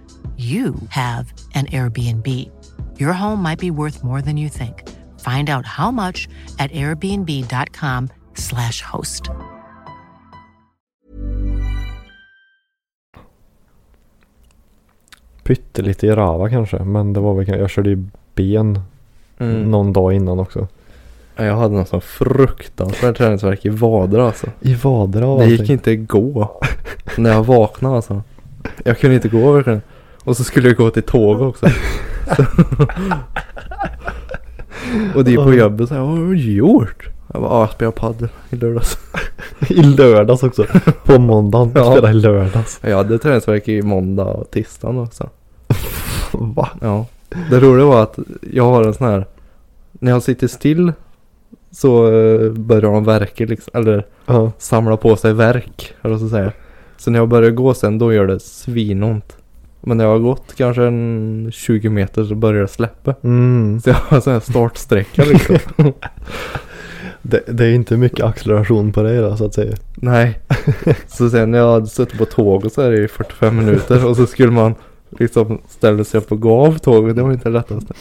you have an Airbnb. Your home might be worth more than you think. Find out how much at airbnb.com/slash host. Pyttelite i rava kanske. Men det var väl, jag körde ju ben Mm. någon dag innan också. Ja, Jag hade någon sån fruktansvärt träningsverk i vader alltså. I vader Det gick allting. inte gå. När jag vaknade alltså. Jag kunde inte gå verkligen. Och så skulle jag gå till tåg också. Så. och det är på jobbet så här, vad har du gjort? Jag bara, jag spelar padel i lördags. I lördags också. På måndagen. Ja. Spelade i lördags. Jag hade träningsverk i måndag och tisdagen också. Va? Ja. Det roliga var att jag har en sån här. När jag sitter still. Så eh, börjar de verka liksom. Eller Ja. samla på sig verk. Eller så säga. Så när jag börjar gå sen då gör det svinont. Men när jag har gått kanske en 20 meter så börjar det släppa. Mm. Så jag har en sån här startsträcka liksom. Det, det är inte mycket acceleration på dig då så att säga. Nej. Så sen när jag hade suttit på tåget så är det i 45 minuter. Och så skulle man liksom ställa sig upp och gå av tåget. Det var inte det lättaste.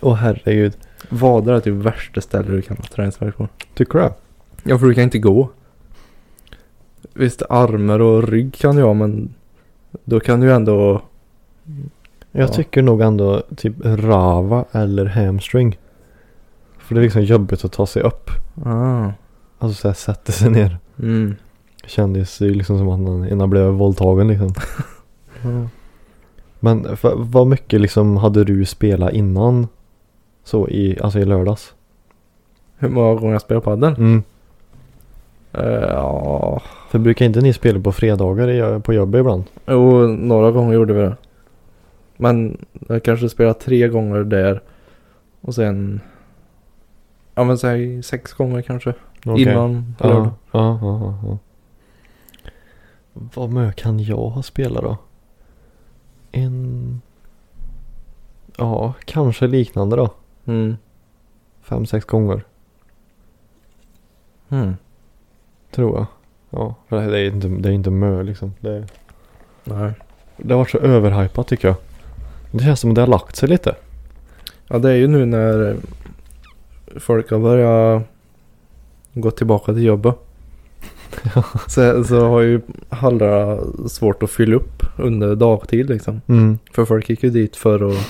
Åh herregud. Vad är typ värsta stället du kan ha träningsvärk på? Tycker du? Ja för du kan inte gå. Visst armar och rygg kan jag men då kan du ändå Jag Ja. tycker nog ändå typ rava eller hamstring. För det är liksom jobbigt att ta sig upp. ah. Alltså såhär sätta sig ner. Mm. Kändes ju liksom som att man innan blev våldtagen liksom. Men för, vad mycket liksom hade du spelat innan? Så i, alltså i lördags? Hur många gånger jag spelar padel? Mm. Eh, ja. För brukar inte ni spela på fredagar i, på jobbet ibland? Jo, några gånger gjorde vi det. Men jag kanske spelat tre gånger där. Och sen. Ja men säg sex gånger kanske. Okej. Innan på lördag. ja, ja, ja, ja. Vad mycket kan jag ha spelat då? En... Ja, kanske liknande då. Mm. Fem, sex gånger. Mm. Tror jag. Ja, för det är inte, det är inte mö liksom. Det, Nej. det har varit så överhypat tycker jag. Det känns som att det har lagt sig lite. Ja det är ju nu när folk har börjat gå tillbaka till jobbet. så, så har ju hallarna svårt att fylla upp under dagtid liksom. Mm. För folk gick ju dit för att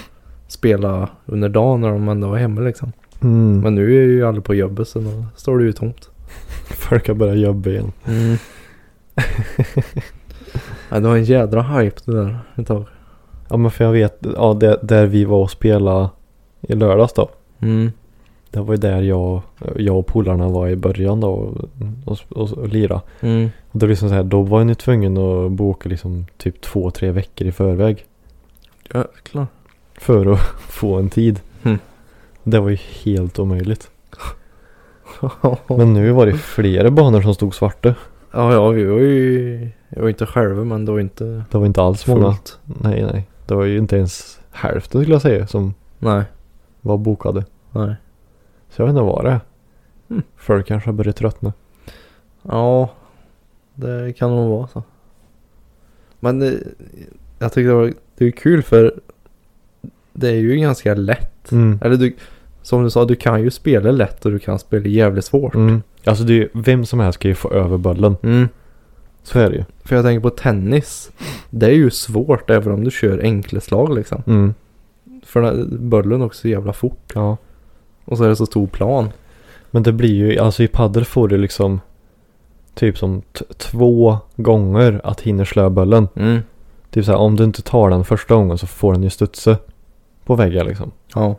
spela under dagen när de ändå var hemma liksom. Mm. Men nu är ju alla på jobbet så då står det ju tomt. Folk har börjat jobba igen. Mm. ja, det var en jädra hype det där ett tag. Ja men för jag vet, ja det, där vi var och spelade i lördags då. Mm. Det var ju där jag, jag och polarna var i början då och, och, och, och lira. Mm. Och då, liksom så här, då var ni tvungen att boka liksom typ två, tre veckor i förväg. Jäklar. För att få en tid. Mm. Det var ju helt omöjligt. Men nu var det flera banor som stod svarta. Ja, ja, vi var ju... Jag var inte själva men det var inte Det var inte alls många. fullt. Nej, nej. Det var ju inte ens hälften skulle jag säga som Nej, var bokade. nej. Så jag vet inte vad det är. Mm. Folk kanske har börjat tröttna. Ja, det kan nog vara så. Men det, jag tycker det, var, det är kul för det är ju ganska lätt. Mm. Eller du, som du sa, du kan ju spela lätt och du kan spela jävligt svårt. Mm. Alltså det är vem som helst ska ju få över bollen. Mm. Så är det ju. För jag tänker på tennis. Det är ju svårt även om du kör enkla slag liksom. Mm. För bollen åker så jävla fort. Ja. Och så är det så stor plan. Men det blir ju, alltså i padel får du liksom typ som två gånger att hinna slå bollen. Mm. Typ såhär om du inte tar den första gången så får den ju studsa på väggen liksom. Ja,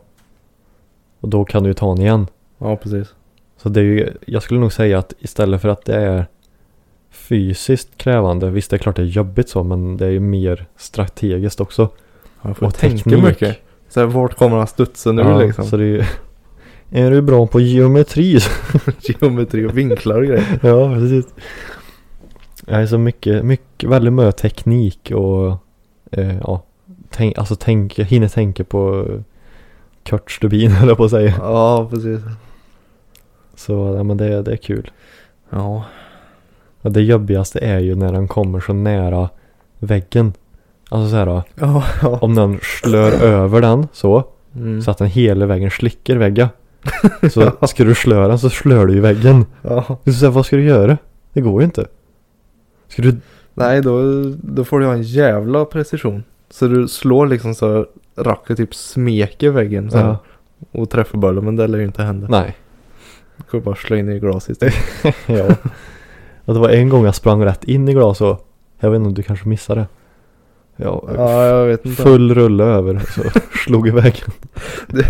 Och då kan du ju ta den igen. ja precis. Så det är ju, jag skulle nog säga att istället för att det är fysiskt krävande, visst det är klart det är jobbigt så men det är ju mer strategiskt också. Jag får Och tänka teknik. mycket. Så här, vart kommer han studsa nu Ja, liksom? Så det är ju, är du bra på geometri? Geometri och vinklar och grejer. ja, precis. Jag är så mycket, mycket, väldigt mycket teknik och eh, ja, tänk, alltså tänk, jag hinner tänka på Kurt Stubin höll jag på att säga. Ja, precis. Så ja, men det, det är kul. Ja. Och det jobbigaste är ju när den kommer så nära väggen. Alltså så här, Ja, ja. om den slör över den så, Mm. så att den hela vägen slickar väggen. Så ska du slå den så slår du ju väggen. ja. Du säger, vad ska du göra? Det går ju inte. Ska du, Nej, då, då får du ha en jävla precision. Så du slår liksom så racket typ smeker väggen så här, ja, och träffar bollen. Men det lär ju inte hända. nej. Du kommer bara slå in i glaset istället. Ja. Och det var en gång jag sprang rätt in i glas och jag vet inte om du kanske missade det. Ja, Ja, jag vet inte. full rulle över så slog i väggen. Du,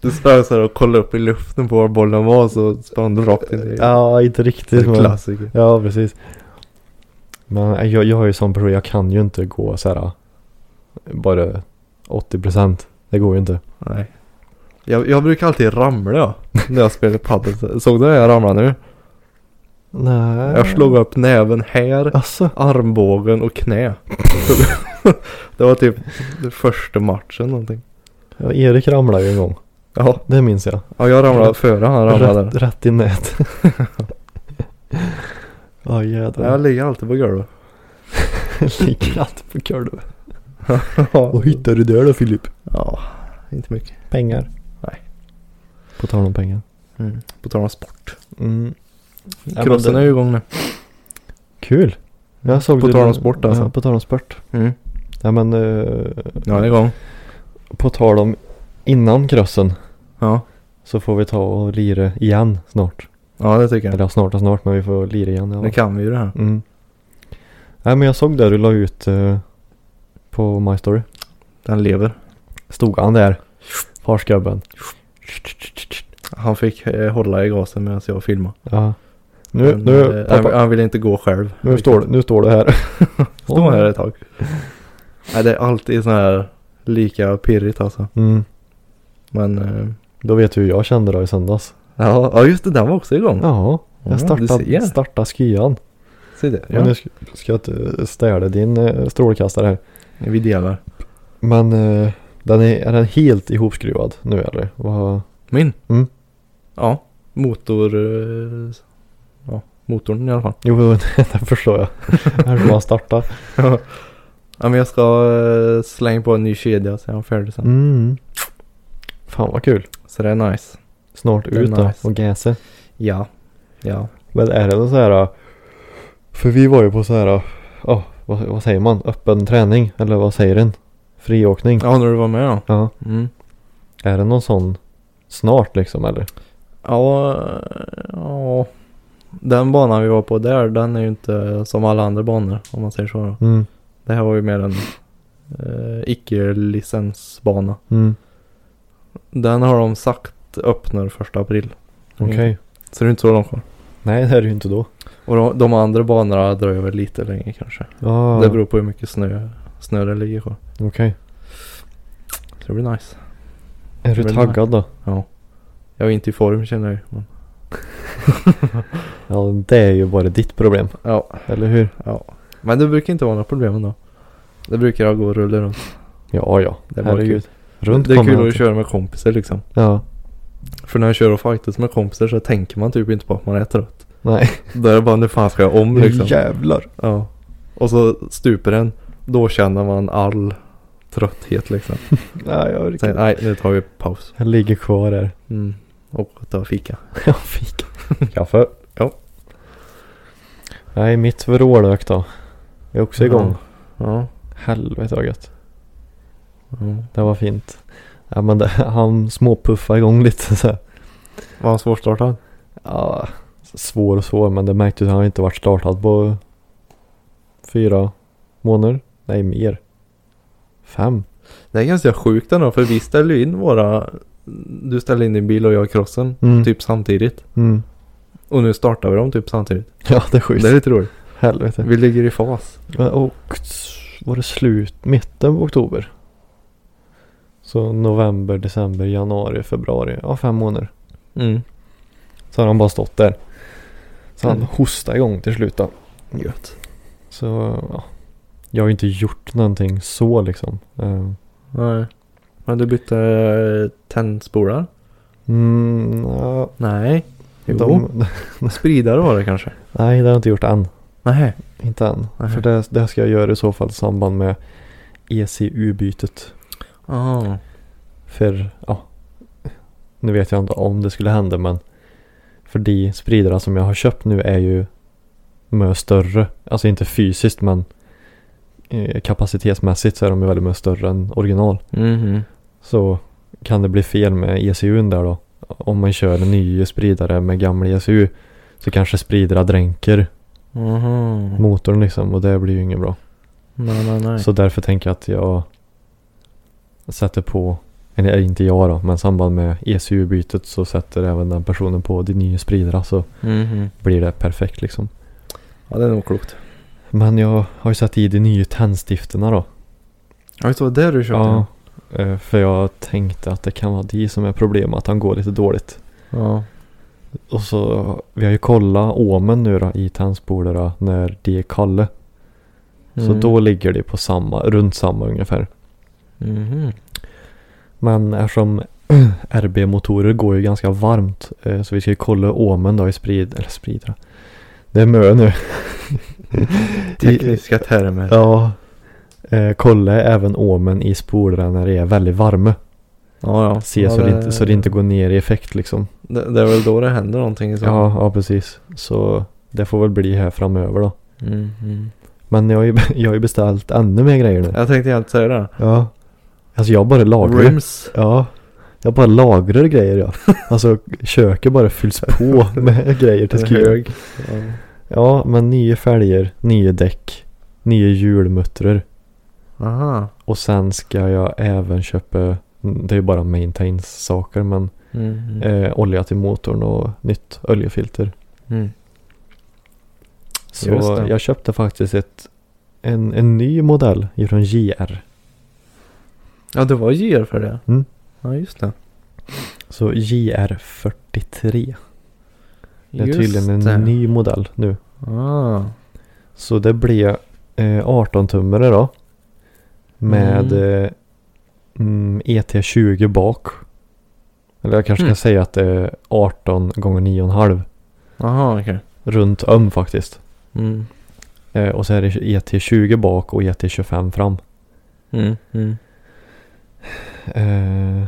du sprang så här och kollade upp i luften på var bollen var så sprang du rakt in i Ja, inte det riktigt är men. klassiker. Ja, precis. Men jag, jag är ju sån person, jag kan ju inte gå så här bara 80%. Det går ju inte. Nej. Jag, jag brukar alltid ramla ja, när jag spelar padel. Såg du det jag ramlade nu? Nej. Jag slog upp näven här, Alltså. armbågen och knä. det var typ den första matchen någonting. Ja, Erik ramlade ju en gång. Ja, Det minns jag. ja jag ramlade före han ramlade. Rätt, rätt i nät. Ja jädrar. Jag ligger alltid på golvet. Ligger alltid på golvet. Ja. Vad hittar du där då Filip? ja, inte mycket. Pengar. Nej. På tal om pengar. Mm. På tal om sport. Mm. Ja, Crossen det- är ju igång nu. Kul. Jag såg På det- tal om sport alltså. Ja, på tal om sport. Mm. Ja men eh, Ja, det är igång. på tal om innan crossen Ja. så får vi ta och lira igen snart. ja, det tycker jag. Eller ja, snart och snart men vi får lira igen. Nu fall. kan vi ju det här. Mm. Nej men jag såg där du la ut eh, på My Story. Den lever. Stod han där. Farsgubben. Han fick eh, hålla i gasen medan jag filmade. Ja. Nu, Men, nu, eh, han, pappa, han ville inte gå själv. nu, står, nu står du här. Stå här ett tag. Nej, det är alltid så här lika pirrigt alltså. Mm. Men eh, Då vet du hur jag kände då i söndags. ja, ja, just det. Den var också igång. Ja, Ja, jag startade, startade skyan. Se det. Ja. Nu ska, jag städa din eh, strålkastare här. Vi delar. Men eh, den är, är den helt ihopskruvad nu eller? Vad? Min? Mm. Ja. Motor... eh, Ja, motorn i alla fall. Jo, det förstår jag. Här ska man starta. ja, men jag ska eh, slänga på en ny kedja så är jag färdig sen. Mm. Fan vad kul. Så det är nice. Snart Det är ut då nice. och gäse. Ja. Ja. Men är det någon så här. För vi var ju på så här. Ja, vad, vad säger man? Öppen träning? Eller vad säger den? Friåkning? Ja, när du var med ja. Ja. Mm. Är det någon sån snart liksom eller? Ja, ja. Den banan vi var på där, den är ju inte som alla andra banor om man säger så. Mm. Det här var ju mer en eh, icke-licensbana. Mm. Den har de sagt öppnar första april. Okej. Så det är inte så långt kvar. Nej det är det ju inte då. Och de, de andra banorna dröjer väl lite längre kanske. Ja. Det beror på hur mycket snö, snö det ligger kvar. Okej. Så det blir nice. Är du taggad då? Ja. Jag är inte i form känner jag men Ja det är ju bara ditt problem. Ja, Eller hur? ja. Men det brukar inte vara några problem ändå. Det brukar gå och rulla runt. Ja ja. Det är Herregud. Runt det är kul jag att köra med kompisar liksom. Ja. För när jag kör och fightas med kompisar så tänker man typ inte på att man är trött. Nej. Då är det bara nu fan ska jag om liksom. Jävlar. Ja. Och så stuper den. Då känner man all trötthet liksom. Nej jag orkar Sen, nej nu tar vi paus. Jag ligger kvar där. Mm. Och tar fika. Ja fika. Kaffe. Ja. Nej mitt vrålök då. Är också igång. Ja. Helvete vad gött. ja. Det var fint. Ja men det, han småpuffade igång lite så. Var han svårstartad? Ja, svår och svår men det märktes att han inte varit startad på fyra månader. Nej mer. Fem. Det är ganska sjukt ändå för vi ställer ju in våra Du ställer in din bil och jag crossen Mm. Typ samtidigt Mm. Och nu startar vi dem typ samtidigt Ja det är sjukt. Det är lite roligt Helvete. Vi ligger i fas Och var det slut mitten på oktober? Så november, december, januari, februari. Ja fem månader. mm. Så har han bara stått där. Så han Mm. hostade igång till slut då. Gött Så ja. Jag har ju inte gjort någonting så liksom. Eh, Nej Men du bytte eh, tändspolar? Mm, ja, Nej Jo de, Spridare var det kanske nej det har jag inte gjort än. Nej Inte än. Nej. För det, det ska jag göra i så fall i samband med ECU-bytet. ah. För ja. Nu vet jag inte om det skulle hända men. För de spridare som jag har köpt nu är ju. Mycket större. Alltså inte fysiskt men. eh, Kapacitetsmässigt så är de ju väldigt mycket större än original. Mhm Så kan det bli fel med ECUn där då. Om man kör en ny spridare med gamla ECU. Så kanske spridare dränker Mhm motorn liksom och det blir ju inget bra. Nej nej nej Så därför tänker jag att jag sätter på, eller inte jag då, men i samband med ECU-bytet så sätter även den personen på de nya spridare så Mhm blir det perfekt liksom. Ja det är nog klokt Men jag har ju satt i de nya tändstifterna då. Ja, det var det du köpte? Ja. eh, För jag tänkte att det kan vara de som är problemet, att han går lite dåligt. Ja. Och så, vi har ju kollat åmen nu då i tändspolarna när de är kalla. Så Mm. då ligger de på samma, runt samma ungefär. Mhm. Men eftersom RB-motorer går ju ganska varmt. eh, Så vi ska ju kolla åmen då i sprid, eller spridra. Det är mö nu. Tekniska termer. ja. Eh, kolla även åmen i spolarna när det är väldigt varma. ja. ja. Se ja, så, det, inte, så det inte går ner i effekt liksom. Det, det är väl då det händer någonting så fall. Ja, ja precis. Så det får väl bli här framöver då. Mm, mm. Men jag har ju, jag har ju beställt ännu mer grejer nu. Jag tänkte helt säga det. Ja. Alltså jag bara lagrar. Rims. Ja. Jag bara lagrar grejer ja. Alltså köket bara fylls på med grejer till hög. Ja. Ja, men nya fälgar, nya däck, nya hjulmuttrar. Aha. Och sen ska jag även köpa, det är ju bara maintains saker men Mm, mm. eh, olja till motorn och nytt oljefilter. Mm. Så jag köpte faktiskt ett, en, en ny modell från JR. Ja, det var GR för det. Mm. Ja, just det. Så JR43. Det är Just tydligen en det. ny modell nu. Ah. Så det blev eh, 18 tummare då. Med Mm. eh, mm, ET20 bak. Eller jag kanske Mm. ska säga att det är 18 gånger 9,5. Aha, okej. Runt om faktiskt. Mm. Eh, och så är det ET20 bak och ET25 fram. Mm. Mm. Eh,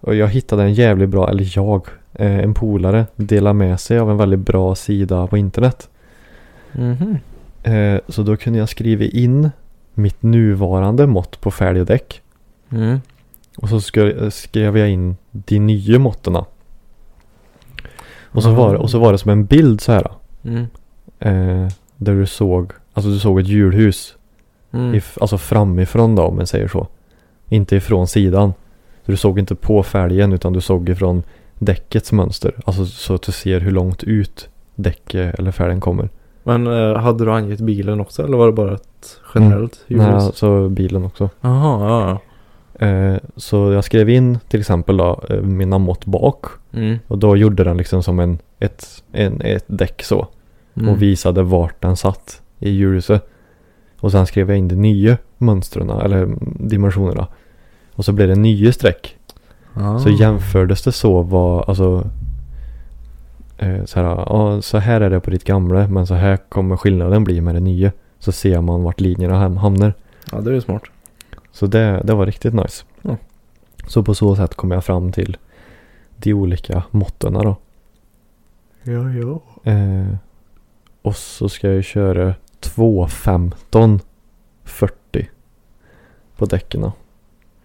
och jag hittade en jävligt bra, eller jag, eh, en polare delade med sig av en väldigt bra sida på internet. Mhm. Eh, så då kunde jag skriva in mitt nuvarande mått på fälg och däck. Mm. Och så skrev, jag in de nya måttena. Och så, var, det- och så var det som en bild så här. Mm. Eh, där du såg, alltså du såg ett hjulhus. Mm. If, alltså framifrån då om man säger så. Inte ifrån sidan. Så du såg inte på fälgen utan du såg ifrån däckets mönster. Alltså så att du ser hur långt ut däcket eller fälgen kommer. Men eh, hade du angett bilen också eller var det bara ett generellt Nej, hjulhus? alltså bilen också. Jaha, ja. Eh, så jag skrev in till exempel då eh, mina mått bak. Mm. Och då gjorde den liksom som en, ett, en, ett däck så. Mm. Och visade vart den satt i hjulhuset. Och sen skrev jag in de nya mönstren eller dimensionerna. Och så blev det nya streck. Ah. Så jämfördes det så var alltså eh, så, här, så här är det på ditt gamla men så här kommer skillnaden bli med det nya. Så ser man vart linjerna ham- hamnar. Ja, det är ju smart. Så det, det var riktigt nice. Ja. Så på så sätt kom jag fram till de olika måtten då. Ja, ja. Eh, och så ska jag köra 2.15 40 på däcken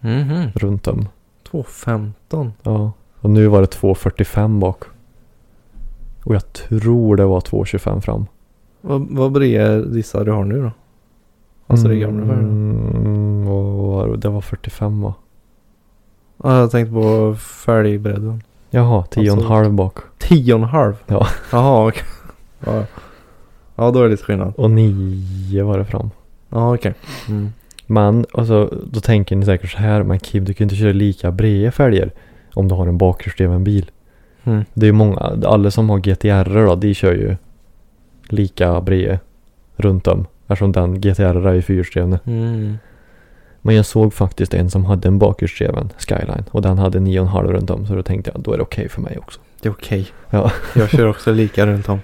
Mhm. runt om. 2.15. Ja. Och nu var det 2.45 bak. Och jag tror det var 2.25 fram. Vad, vad blir är dissa du har nu då? Alltså det gamla färgen? Mm, var det? Var 45 va? Ja, jag tänkte på fälgbredden. Jaha, 10,5 Alltså- bak. 10,5? Ja. Jaha, okej. Ja. ja, då är det lite skillnad. Och 9 var det fram. Ja, okej. Mm. Men alltså, då tänker ni säkert så här. Men Kim, du kan inte köra lika breda fälgar. Om du har en bakhjulsdriven bil. Mm. Det är många, alla som har GTR då, de kör ju lika breda runt om. Eftersom den GTR är ju fyrhjulsdrivna. Mm. Men jag såg faktiskt en som hade en bakhjulsdriven Skyline. Och den hade 9,5 runt om. Så då tänkte jag, då är det okej för mig också. Det är okej. Ja. Jag kör också lika runt om.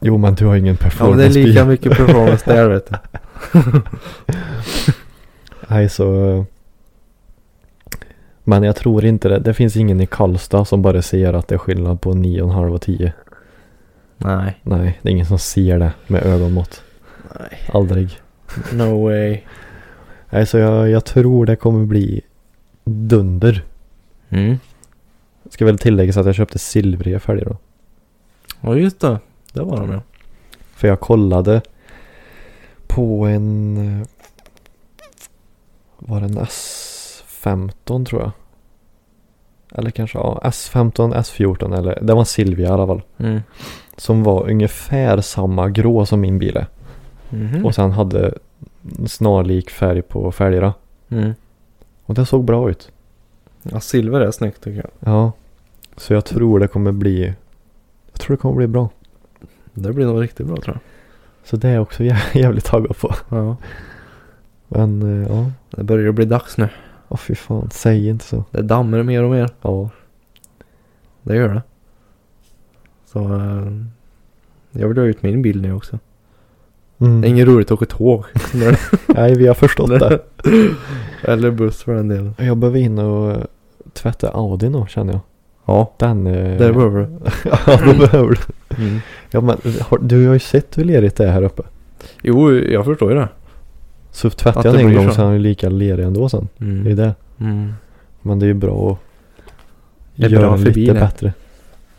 Jo men du har ingen Ja, men det är performance lika mycket performance där vet du. Nej så. Men jag tror inte det. Det finns ingen i Karlstad som bara ser att det är skillnad på 9,5 och 10. Nej. Nej, det är ingen som ser det med ögonmått. Nej. Aldrig. No way. Nej, så jag, jag tror det kommer bli dunder. Mm. Ska väl tilläggas att jag köpte silvriga fälgar då. Ja, just det. Det var de ja. För jag kollade på en... eh, Var det en S15 tror jag? Eller kanske ja, S15, S14 eller det var en Silvia i alla fall. Mm. Som var ungefär samma grå som min bil är. Mhm. Och sen hade snarlik färg på fälgarna. Mm. Och det såg bra ut. Ja, silver är snyggt tycker jag. Ja. Så jag tror det kommer bli. Jag tror det kommer bli bra. Det blir nog riktigt bra tror Så det är jag också jä- jävligt taggad på. Ja. Men eh, ja. Det börjar bli dags nu. Åh fy fan. Säg inte så. Det dammar mer och mer. Ja. Det gör det. Så eh, jag vill ha ut min bil nu också. Mm. Det är inget roligt att åka tåg. Nej vi har förstått det. Eller buss för den delen. Jag behöver in och eh, tvätta Audi nu känner jag. Ja, Den. Det behöver du. ja det behöver du. Mm. Ja men har, du har ju sett hur lerigt det är här uppe. Jo, jag förstår ju det. Så tvättar jag den en gång så. så är han ju lika lerig ändå sen. Det är Mm. det. Mm. Men det är ju bra att Det är göra bra lite bilen. bättre.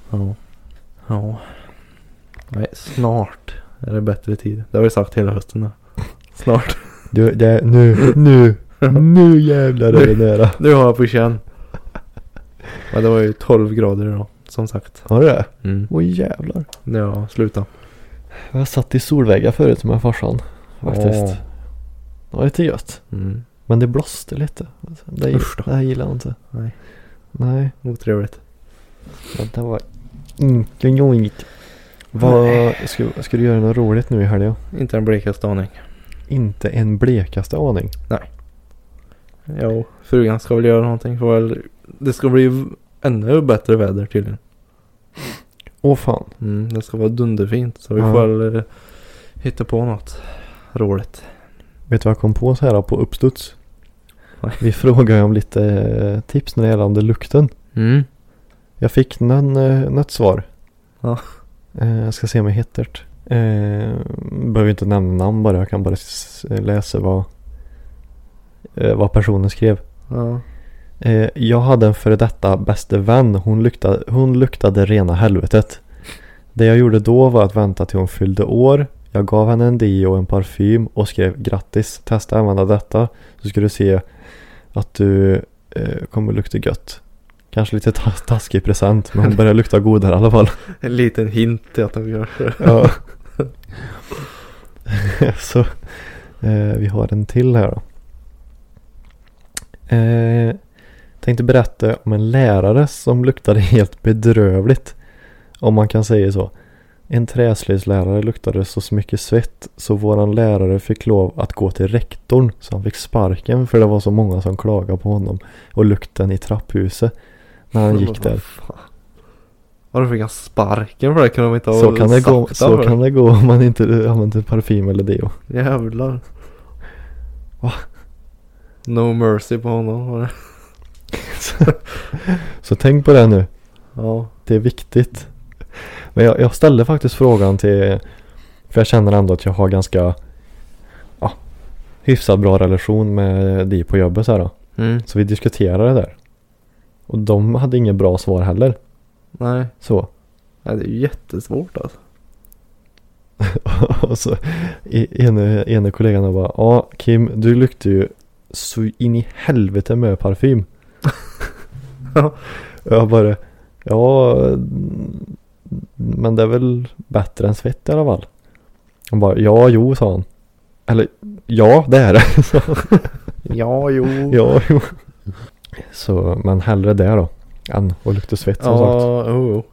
Ja. Ja. Nej, snart är det bättre tid. Det har vi sagt hela hösten nu. Snart. Du, det, nu, nu, nu jävlar är det nära. Nu har jag på känn. Men det var ju 12 grader idag. Som sagt. Har du det? Mm. Oj jävlar. När jag slutade. Jag satt i solväggar förut med farsan. Faktiskt. Åh. Det var lite gött. Mm. Men det blåste lite. Det, Usch då. det här gillar jag inte. Nej. Nej. Otrevligt. Men det var inte joint. Vad, ska, ska du göra något roligt nu i helgen? Inte en blekaste aning. Inte en blekaste aning. Jo, frugan ska väl göra någonting. Får väl, det ska bli ännu bättre väder tydligen. Åh fan. Mm, det ska vara dunderfint. Så vi Ja. får eh, hitta på något roligt. Vet du vad jag kom på så här på uppstuds? Nej. Vi frågade ju om lite eh, tips när det gäller lukten. Mm. Jag fick någon, eh, något svar. Ja. Eh, jag ska se om jag hittar det. Eh, behöver inte nämna namn bara. Jag kan bara s- läsa vad, eh, vad personen skrev. Ja. Eh, jag hade en före detta bäste vän. Hon luktade, hon luktade rena helvetet. Det jag gjorde då var att vänta till hon fyllde år. Jag gav henne en deo och en parfym och skrev grattis. Testa använda detta. Så ska du se att du eh, kommer lukta gött. Kanske lite tas- taskig present men hon börjar lukta godare i alla fall. En liten hint till att de gör det. Ja. Så eh, vi har en till här då. Eh, tänkte berätta om en lärare som luktade helt bedrövligt. Om man kan säga så. En träslöjdslärare luktade så mycket svett så våran lärare fick lov att gå till rektorn så han fick sparken för det var så många som klagade på honom och lukten i trapphuset när han gick där. Vadå fick han sparken för det? Kunde de inte ha Så kan det gå, så kan det gå om man inte använder parfym eller deo. Jävlar. Va? No mercy på honom var det. Så tänk på det nu. Ja. Det är viktigt. Men jag, jag ställde faktiskt frågan till För jag känner ändå att jag har ganska Ja Hyfsat bra relation med de på jobbet så här då. Mm. Så vi diskuterade det där. Och de hade inget bra svar heller. Nej. Så. Nej, det är ju jättesvårt alltså. och så ene, ene kollegan bara Ja Kim du luktar ju så in i helvete med parfym. Ja. jag bara Ja Men det är väl bättre än svett i alla fall. Han bara ja jo sa han. Eller ja det är det. Ja, jo. ja jo. Så men hellre det då. Än att lukta svett som sagt. Ja, jo, jo.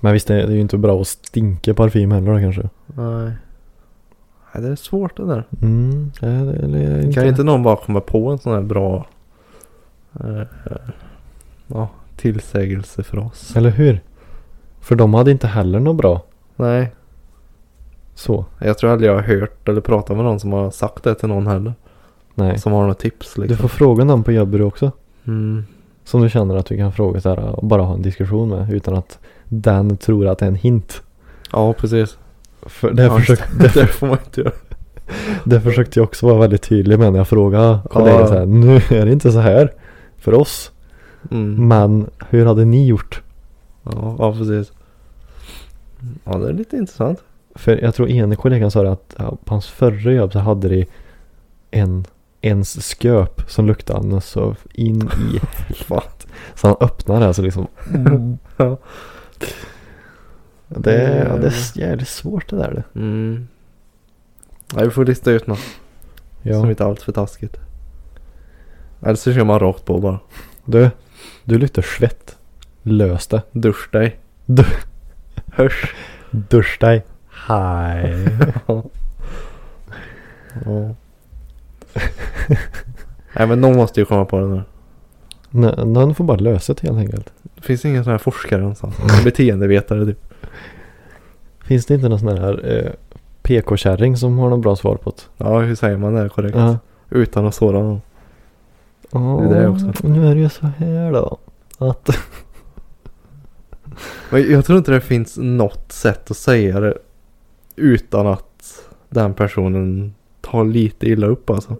Men visst det är det ju inte bra att stinka parfym heller då kanske. Nej. Nej, det är svårt det där. Mm, det det inte. Kan inte någon bara komma på en sån här bra ja, tillsägelse för oss? Eller hur? För de hade inte heller något bra. Nej, Så. jag tror aldrig jag har hört eller pratat med någon som har sagt det till någon heller. Nej. Som har något tips Du liksom. får fråga någon på jobbet också. Mm. Som du känner att du kan fråga så här och bara ha en diskussion med. Utan att den tror att det är en hint. Ja, precis. För det, Ja, försökte, det det, får man inte göra. det försökte jag också vara väldigt tydlig med när jag frågade kollegor Ja. så här. Nu är det inte så här för oss. Mm. Men hur hade ni gjort? Ja, ja, precis. Ja, det är lite intressant. För jag tror ene kollegan sa det att ja, på hans förra jobb så hade de en ens sköp som luktade något så in i helvete. Så han öppnade det så liksom. Ja. Det, är- ja, det är jävligt svårt det där. det. Mm. Nej, vi får lista ut något som Ja. inte är allt för taskigt. Eller så kör man rakt på bara. Du, du luktar svett. Lös det. Dusch dig. Du, Hörs. dusch dig. Hej. Ja. Nej men någon måste ju komma på det nu. Nå- Någon får bara lösa det helt enkelt. Det finns ingen sån här forskare någonstans. Beteendevetare typ. Finns det inte någon sån här eh, PK-kärring som har någon bra svar på det? Ja hur säger man det korrekt? Ja. Utan att såra någon. Ja, Det är det också. Nu är det ju så här då. Att jag tror inte det finns något sätt att säga det. Utan att den personen tar lite illa upp alltså.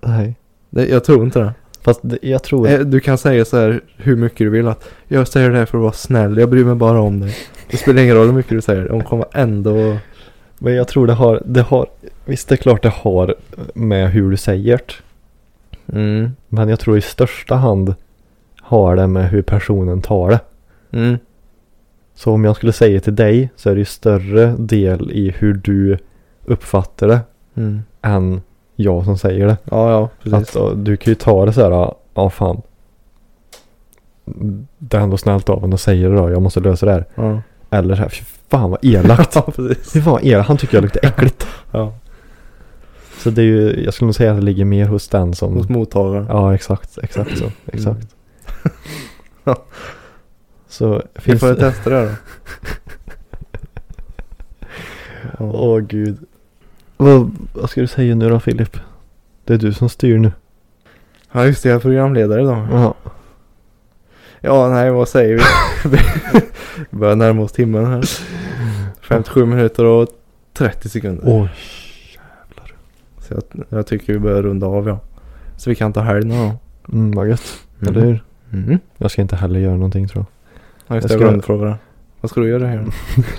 Nej. Det, jag tror inte det. Fast det, jag tror... Eh, Du kan säga så här hur mycket du vill att jag säger det här för att vara snäll. Jag bryr mig bara om dig. Det spelar ingen roll hur mycket du säger. De kommer ändå Men jag tror det har, det har... Visst det är klart det har med hur du säger det. Mm, Men jag tror i största hand har det med hur personen tar det. mm, Så om jag skulle säga till dig så är det ju större del i hur du uppfattar det mm. än jag som säger det. Ja ja precis. Att, du kan ju ta det så här, ja fan. Det är ändå snällt av honom att säga det då, jag måste lösa det här. Ja. Eller så här, fy fan vad elakt. ja precis. Fy fan vad elakt, han tycker jag luktar äckligt. Ja. Så det är ju, jag skulle nog säga att det ligger mer hos den som... Hos mottagaren. Ja exakt, exakt så, exakt. Ja. Så Vi finns får det... testa det då. Ja. Åh gud. Vad, vad ska du säga nu då Filip? Det är du som styr nu. ja just det, jag är programledare idag. Ja. Ja nej vad säger vi? vi börjar närma oss timmen här. 57 minuter och 30 sekunder. Oj. Så jag, jag tycker vi börjar runda av ja. Så vi kan ta helg någon gång. Mm, vad gött. Mm. Eller hur? Mm. Jag ska inte heller göra någonting tror Ja just Jag det, jag ska- glömde fråga. Vad ska du göra här?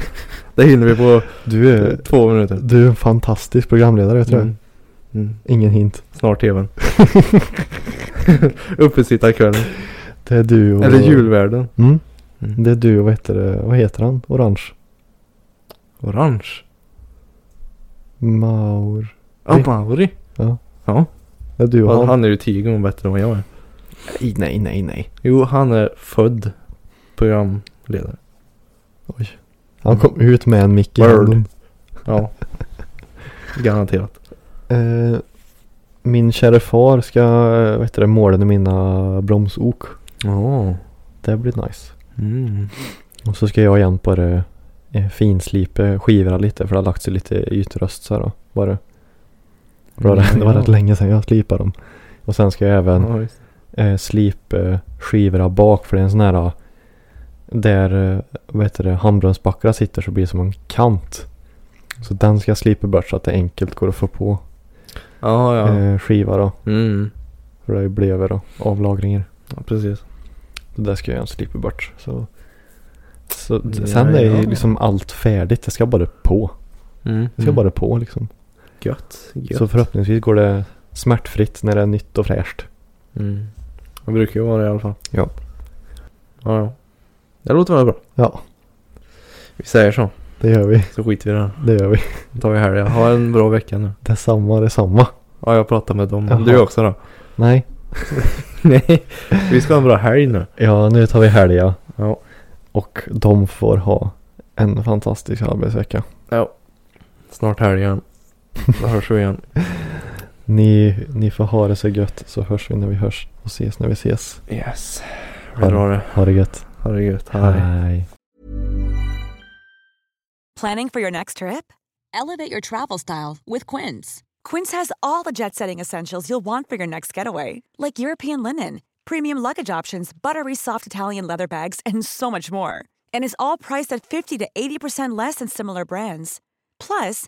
det hinner vi på jag. Du är, två minuter. du är en fantastisk programledare vet du. Mm. Mm. Ingen hint. Snart tvn. Uppesittarkvällen. Det är du och... Eller julvärden. Mm. Mm. Det är du och vad heter, det, vad heter han? Orange? Orange. Maur. Ja, Mauri. Ja. Ja. Är du och Han, han. är ju tio gånger bättre än vad jag är. Nej, nej, nej, nej. Jo, han är född programledare. Oj. Han kom ut med en mick i Word. handen. Ja. Garanterat. Eh, min kära far ska, eh, vad heter det, måla mina bromsok. Ja. Det blir nice. Mm. Och så ska jag igen på det eh, finslipa skivorna lite för det har lagt sig lite ytröst så här då. Bara. Det var, det var rätt länge sedan jag slipade dem. Och sen ska jag även Ja, eh, slipa skivorna bak för det är en sån här där, eh, vad heter det, handbromsbackarna sitter så blir det som en kant. Så den ska jag slipa bort så att det enkelt går att få på Ja, ja. eh, skiva då. Mm. För det är blever då, avlagringar. Ja, precis. Så där ska jag slipa bort. Så, så Ja, sen är ja. liksom allt färdigt. Det ska bara på. Mm. Det ska bara på liksom. Gött. Gött. Så förhoppningsvis går det smärtfritt när det är nytt och fräscht. Mm. Det brukar ju vara det i alla fall. Ja. Ja, ja. Det låter väl bra. Ja, Vi säger så. det gör vi. Så skiter vi i det. Det gör vi. Då tar vi helg. Ha en bra vecka nu. Detsamma, detsamma. Ja, jag pratar med dem. Jaha. Du också då? Nej. Nej. Vi ska ha en bra helg nu. Ja, nu tar vi helg ja. Ja. Och de får ha en fantastisk arbetsvecka. Ja. Snart helg igen. Då hörs vi igen. Ni, ni får ha det så gött så hörs vi när vi hörs och ses när vi ses. Yes. Ha drar det. Ha det gött. Ha det gött. Hej. Hej. Planning for your next trip? Elevate your travel style with Quince. Quince has all the jet setting essentials you'll want for your next getaway, like European linen, premium luggage options, buttery soft Italian leather bags, and so much more. And is all priced at 50 to 80% less than similar brands. Plus,